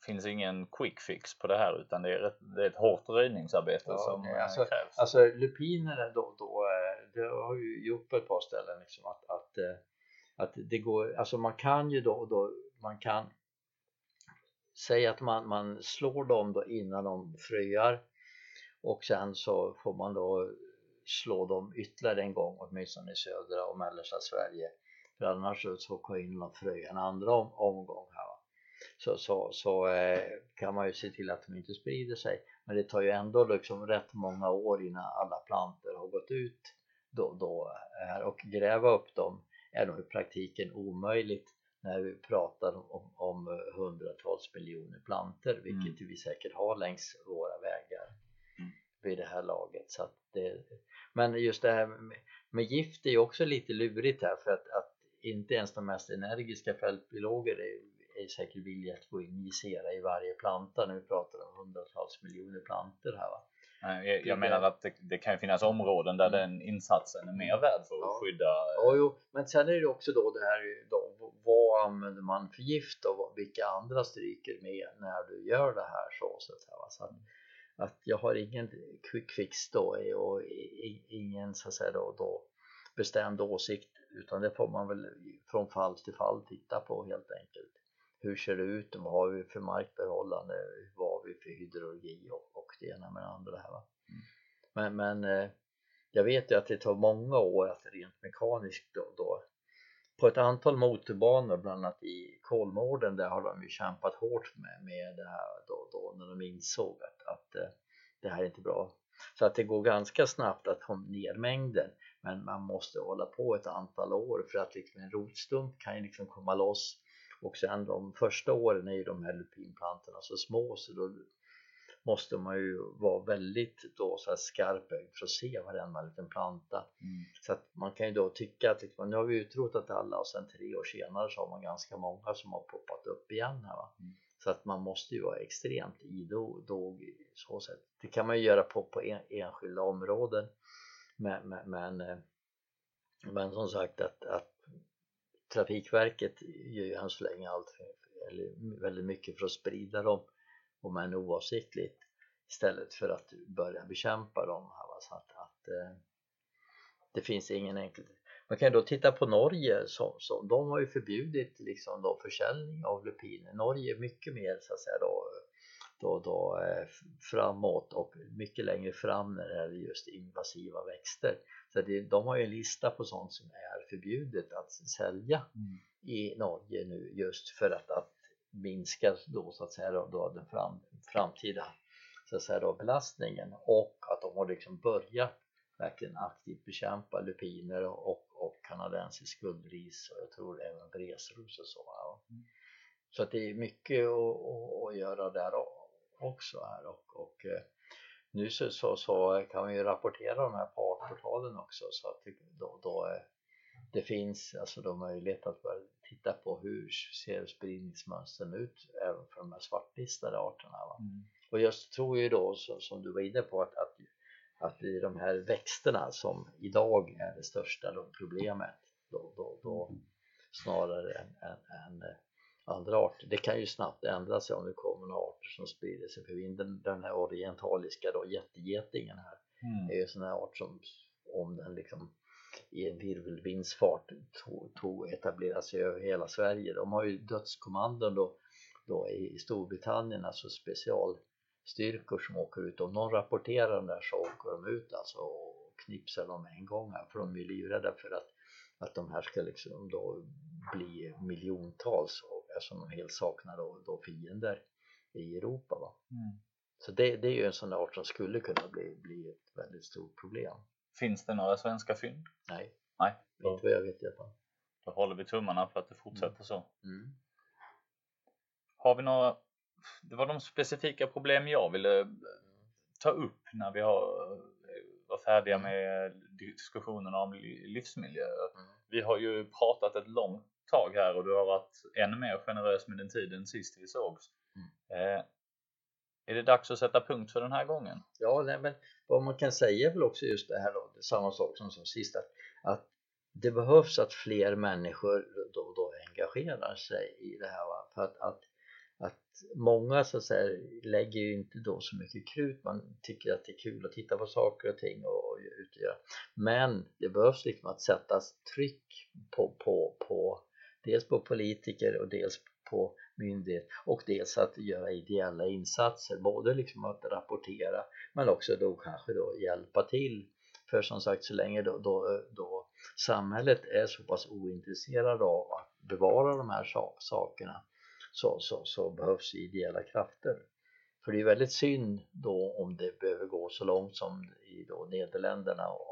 S1: finns ingen quick fix på det här utan det är ett, det är ett hårt röjningsarbete ja, som
S2: nej, alltså, krävs. Alltså lupiner då, då eh, det har ju gjort på ett par ställen liksom att, att, eh, att det går, alltså man kan ju då, då man kan säga att man, man slår dem då innan de fröar och sen så får man då slå dem ytterligare en gång åtminstone i södra och mellersta Sverige. För annars så kommer in de fröja en andra om, omgång här så, så, så eh, kan man ju se till att de inte sprider sig. Men det tar ju ändå liksom rätt många år innan alla plantor har gått ut då, då här. Och gräva upp dem är nog i praktiken omöjligt när vi pratar om, om hundratals miljoner plantor vilket mm. vi säkert har längs våra vägar vid det här laget. Så det, men just det här med, med gift är ju också lite lurigt här för att, att inte ens de mest energiska fältbiologer är, är säkert villiga att gå in och injicera i varje planta. Nu pratar om hundratals miljoner plantor här va.
S1: Jag, jag menar att det, det, kan finnas områden där mm. den insatsen är mer värd för att ja. skydda.
S2: Ja, jo. men sen är det också då det här då, vad använder man för gift och vilka andra stryker med när du gör det här så, så att säga. Så att, att jag har ingen quick fix då och ingen så att säga då, då bestämd åsikt utan det får man väl från fall till fall titta på helt enkelt. Hur ser det ut? Vad har vi för markförhållande? Vad har vi för hydrologi och, och det ena med det andra här va? Mm. Men, men eh, jag vet ju att det tar många år att rent mekaniskt då, då på ett antal motorbanor, bland annat i Kolmården, där har de ju kämpat hårt med, med det här då, då när de insåg att, att eh, det här är inte bra. Så att det går ganska snabbt att få ner mängden men man måste hålla på ett antal år för att liksom en rotstump kan ju liksom komma loss och sen de första åren är ju de här lupinplantorna så små så då måste man ju vara väldigt då så här skarp för att se varenda liten planta. Mm. Så att man kan ju då tycka att liksom, nu har vi utrotat alla och sen tre år senare så har man ganska många som har poppat upp igen här va. Mm. Så att man måste ju vara extremt idog så sätt. Det kan man ju göra på, på en, enskilda områden men, men, men, eh, men som sagt att, att Trafikverket gör ju än så länge allt eller väldigt mycket för att sprida dem om än oavsiktligt istället för att börja bekämpa dem. Så att, att eh, det finns ingen enkel man kan då titta på Norge som, som de har ju förbjudit liksom då försäljning av lupiner. Norge är mycket mer så att säga då, då, då eh, framåt och mycket längre fram när det är just invasiva växter. Så det, de har ju en lista på sånt som är förbjudet att sälja mm. i Norge nu just för att, att minska då så att säga då, då den fram, framtida så att säga då belastningen och att de har liksom börjat verkligen aktivt bekämpa lupiner och, och kanadensisk guldris och jag tror även vresros och så. Mm. Så att det är mycket att, att, att göra där också här och, och eh, nu så, så, så, kan vi ju rapportera de här på artportalen också så att då, då det finns alltså då möjlighet att börja titta på hur ser spridningsmönstren ut även för de här svartlistade arterna. Mm. Och jag tror ju då så, som du var inne på att, att att är de här växterna som idag är det största problemet då, då, då snarare än, än, än, eh, andra arter. Det kan ju snabbt ändra sig om det kommer några arter som sprider sig för vinden. Den här orientaliska då, jättegetingen här mm. är ju en sån här art som om den liksom i en virvelvindsfart tog, tog etablerar sig över hela Sverige. De har ju dödskommandon då, då i Storbritannien, alltså special styrkor som åker ut. Om någon rapporterar dem där så åker de ut alltså och knipsar dem en gång för de är livrädda för att, att de här ska liksom då bli miljontals och eftersom de helt saknar då, då fiender i Europa. Va? Mm. Så det, det är ju en sån art som skulle kunna bli, bli ett väldigt stort problem.
S1: Finns det några svenska fynd?
S2: Nej,
S1: Nej.
S2: inte vad jag vet i alla fall.
S1: Då håller vi tummarna för att det fortsätter mm. så. Mm. Har vi några det var de specifika problem jag ville ta upp när vi har, eh, var färdiga mm. med diskussionerna om livsmiljö. Mm. Vi har ju pratat ett långt tag här och du har varit ännu mer generös med din tid än sist vi sågs. Mm. Eh, är det dags att sätta punkt för den här gången?
S2: Ja, nej, men vad man kan säga är väl också just det här då, det samma sak som som sist att, att det behövs att fler människor då, då engagerar sig i det här. Va? För att, att att många så att säga, lägger ju inte då så mycket krut, man tycker att det är kul att titta på saker och ting och, och utgöra. Men det behövs liksom att sättas tryck på, på, på dels på politiker och dels på myndighet och dels att göra ideella insatser, både liksom att rapportera men också då kanske då hjälpa till. För som sagt så länge då, då, då samhället är så pass ointresserad av att bevara de här sakerna så, så, så behövs ideella krafter. För det är väldigt synd då om det behöver gå så långt som i då Nederländerna och,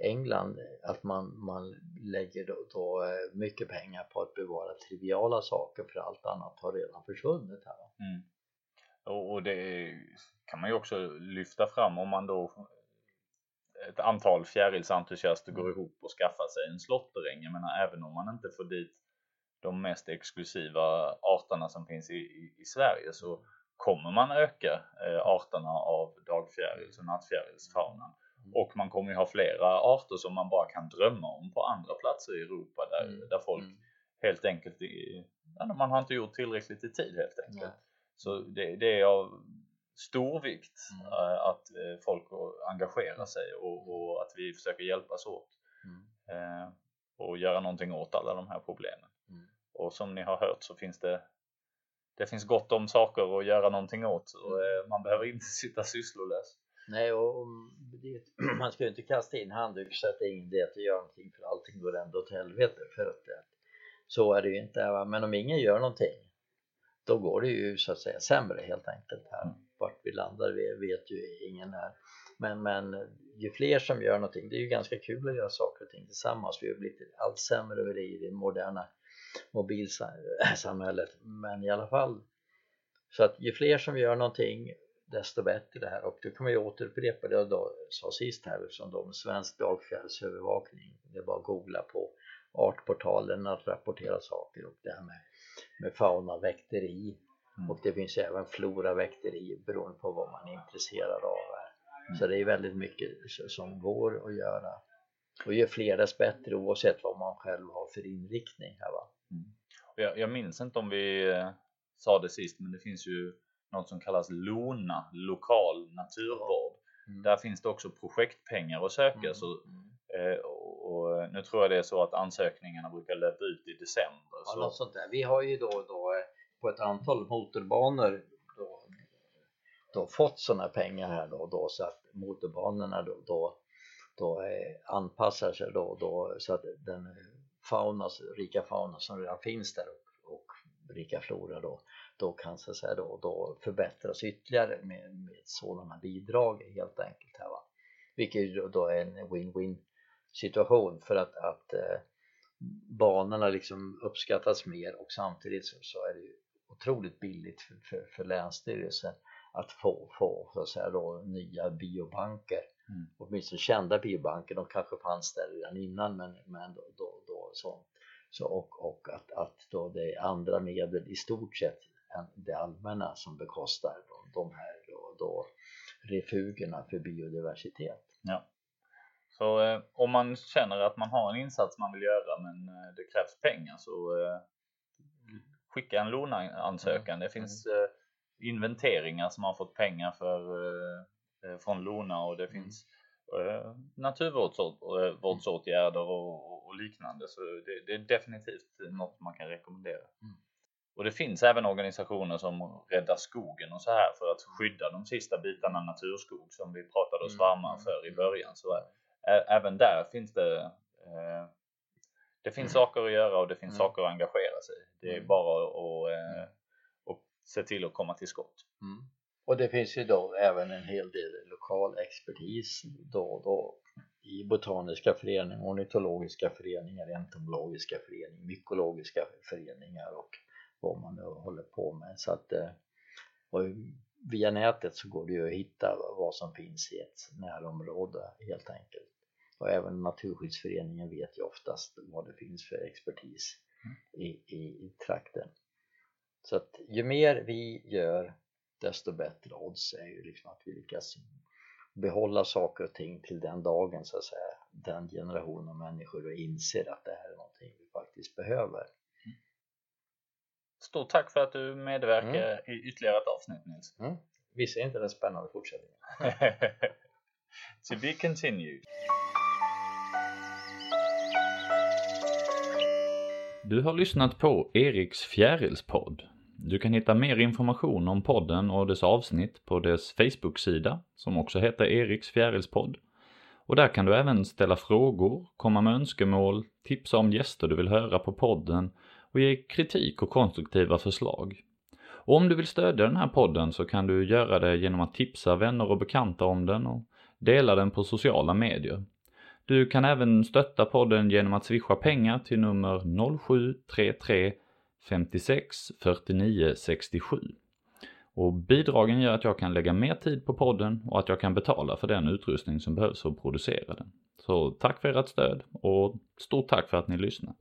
S2: England att man, man lägger då, då, eh, mycket pengar på att bevara triviala saker för allt annat har redan försvunnit här.
S1: Mm. Och, och det kan man ju också lyfta fram om man då ett antal fjärilsentusiaster går mm. ihop och skaffar sig en slåtterräng. Jag menar även om man inte får dit de mest exklusiva arterna som finns i, i, i Sverige så kommer man öka eh, arterna av dagfjärils och nattfjärilsfaunan. Mm. Och man kommer ju ha flera arter som man bara kan drömma om på andra platser i Europa där, mm. där folk mm. helt enkelt, i, man har inte gjort tillräckligt i tid helt enkelt. Ja. Så det, det, är av stor vikt mm. äh, att äh, folk engagerar sig och, och, att vi försöker hjälpas åt äh, och göra någonting åt alla de här problemen. Och som ni har hört så finns det det finns gott om saker att göra någonting åt och mm. man behöver inte sitta sysslolös.
S2: Nej, och det, man ska ju inte kasta in handduk så att det är ingen idé att göra någonting för allting går ändå åt helvete. För att, så är det ju inte. Va? Men om ingen gör någonting då går det ju så att säga sämre helt enkelt här. Mm. Vart vi landar vet ju ingen här. Men, men ju fler som gör någonting, det är ju ganska kul att göra saker och ting tillsammans. Vi har blivit allt sämre över det i det moderna mobilsamhället men i alla fall så att ju fler som gör någonting desto bättre det här och då kan man ju återupprepa det jag sa sist här som då svensk dagfjällsövervakning det är bara att googla på artportalen att rapportera saker och det här med med faunaväkteri mm. och det finns även floraväkteri beroende på vad man är intresserad av här. Mm. Så det är väldigt mycket som går att göra och ju fler dess bättre oavsett vad man själv har för inriktning här va.
S1: Mm. Jag, jag, minns inte om vi eh, sa det sist men det finns ju något som kallas LONA, lokal naturvård. Mm. Där finns det också projektpengar att söka mm. så, eh, och, nu tror jag det är så att ansökningarna brukar löpa ut i december.
S2: Ja, så. Något sånt där. Vi har ju då, då på ett antal motorbanor då, då fått sådana pengar här då, då så att motorbanorna då, då, då eh, anpassar sig då, då så att den fauna, rika fauna som redan finns där och, och rika flora då, då kan så att säga då, då förbättras ytterligare med, med sådana bidrag helt enkelt här va. Vilket då är en win-win situation för att, att eh, banorna liksom uppskattas mer och samtidigt så, så är det ju otroligt billigt för, för, för Länsstyrelsen att få, få så att säga då, nya biobanker mm. åtminstone kända biobanker, de kanske fanns där redan innan men, men då, då, då så, så och, och att, att då det är andra medel i stort sett det allmänna som bekostar de, de här då, då refugierna för biodiversitet.
S1: Ja. Så eh, om man känner att man har en insats man vill göra men eh, det krävs pengar så eh, skicka en låneansökan. Mm. Det finns mm. inventeringar som har fått pengar för, eh, från Lona och det mm. finns eh, naturvårdsåtgärder och, och liknande så det, det, är definitivt något man kan rekommendera. Mm. Och det finns även organisationer som räddar skogen och så här för att skydda de sista bitarna naturskog som vi pratade oss mm, varma mm, för i början. Så även där finns det eh, det finns saker att göra och det finns saker att engagera sig Det är bara att, eh, att se till att komma till skott.
S2: Mm. Och det finns ju då även en hel del lokal expertis då och då i botaniska föreningar, ornitologiska föreningar, entomologiska föreningar, mykologiska föreningar och vad man nu håller på med. Så att, eh, och via nätet så går det ju att hitta vad som finns i ett närområde helt enkelt. Och även Naturskyddsföreningen vet ju oftast vad det finns för expertis i, i, i trakten. Så att ju mer vi gör desto bättre odds är ju liksom att vi lyckas behålla saker och ting till den dagen så att säga den generationen människor inser att det här är någonting vi faktiskt behöver.
S1: Stort tack för att du medverkar mm. i ytterligare ett avsnitt Nils.
S2: Mm. Visste inte den spännande fortsättningen.
S1: to be continued. Du har lyssnat på Eriks fjärilspodd. Du kan hitta mer information om podden och dess avsnitt på dess Facebook-sida som också heter Eriks fjärilspodd. Och där kan du även ställa frågor, komma med önskemål, tipsa om gäster du vill höra på podden och ge kritik och konstruktiva förslag. Och om du vill stödja den här podden så kan du göra det genom att tipsa vänner och bekanta om den och dela den på sociala medier. Du kan även stötta podden genom att swisha pengar till nummer 0733 56 49 67. Och bidragen gör att jag kan lägga mer tid på podden och att jag kan betala för den utrustning som behövs för att producera den. Så tack för ert stöd och stort tack för att ni lyssnat.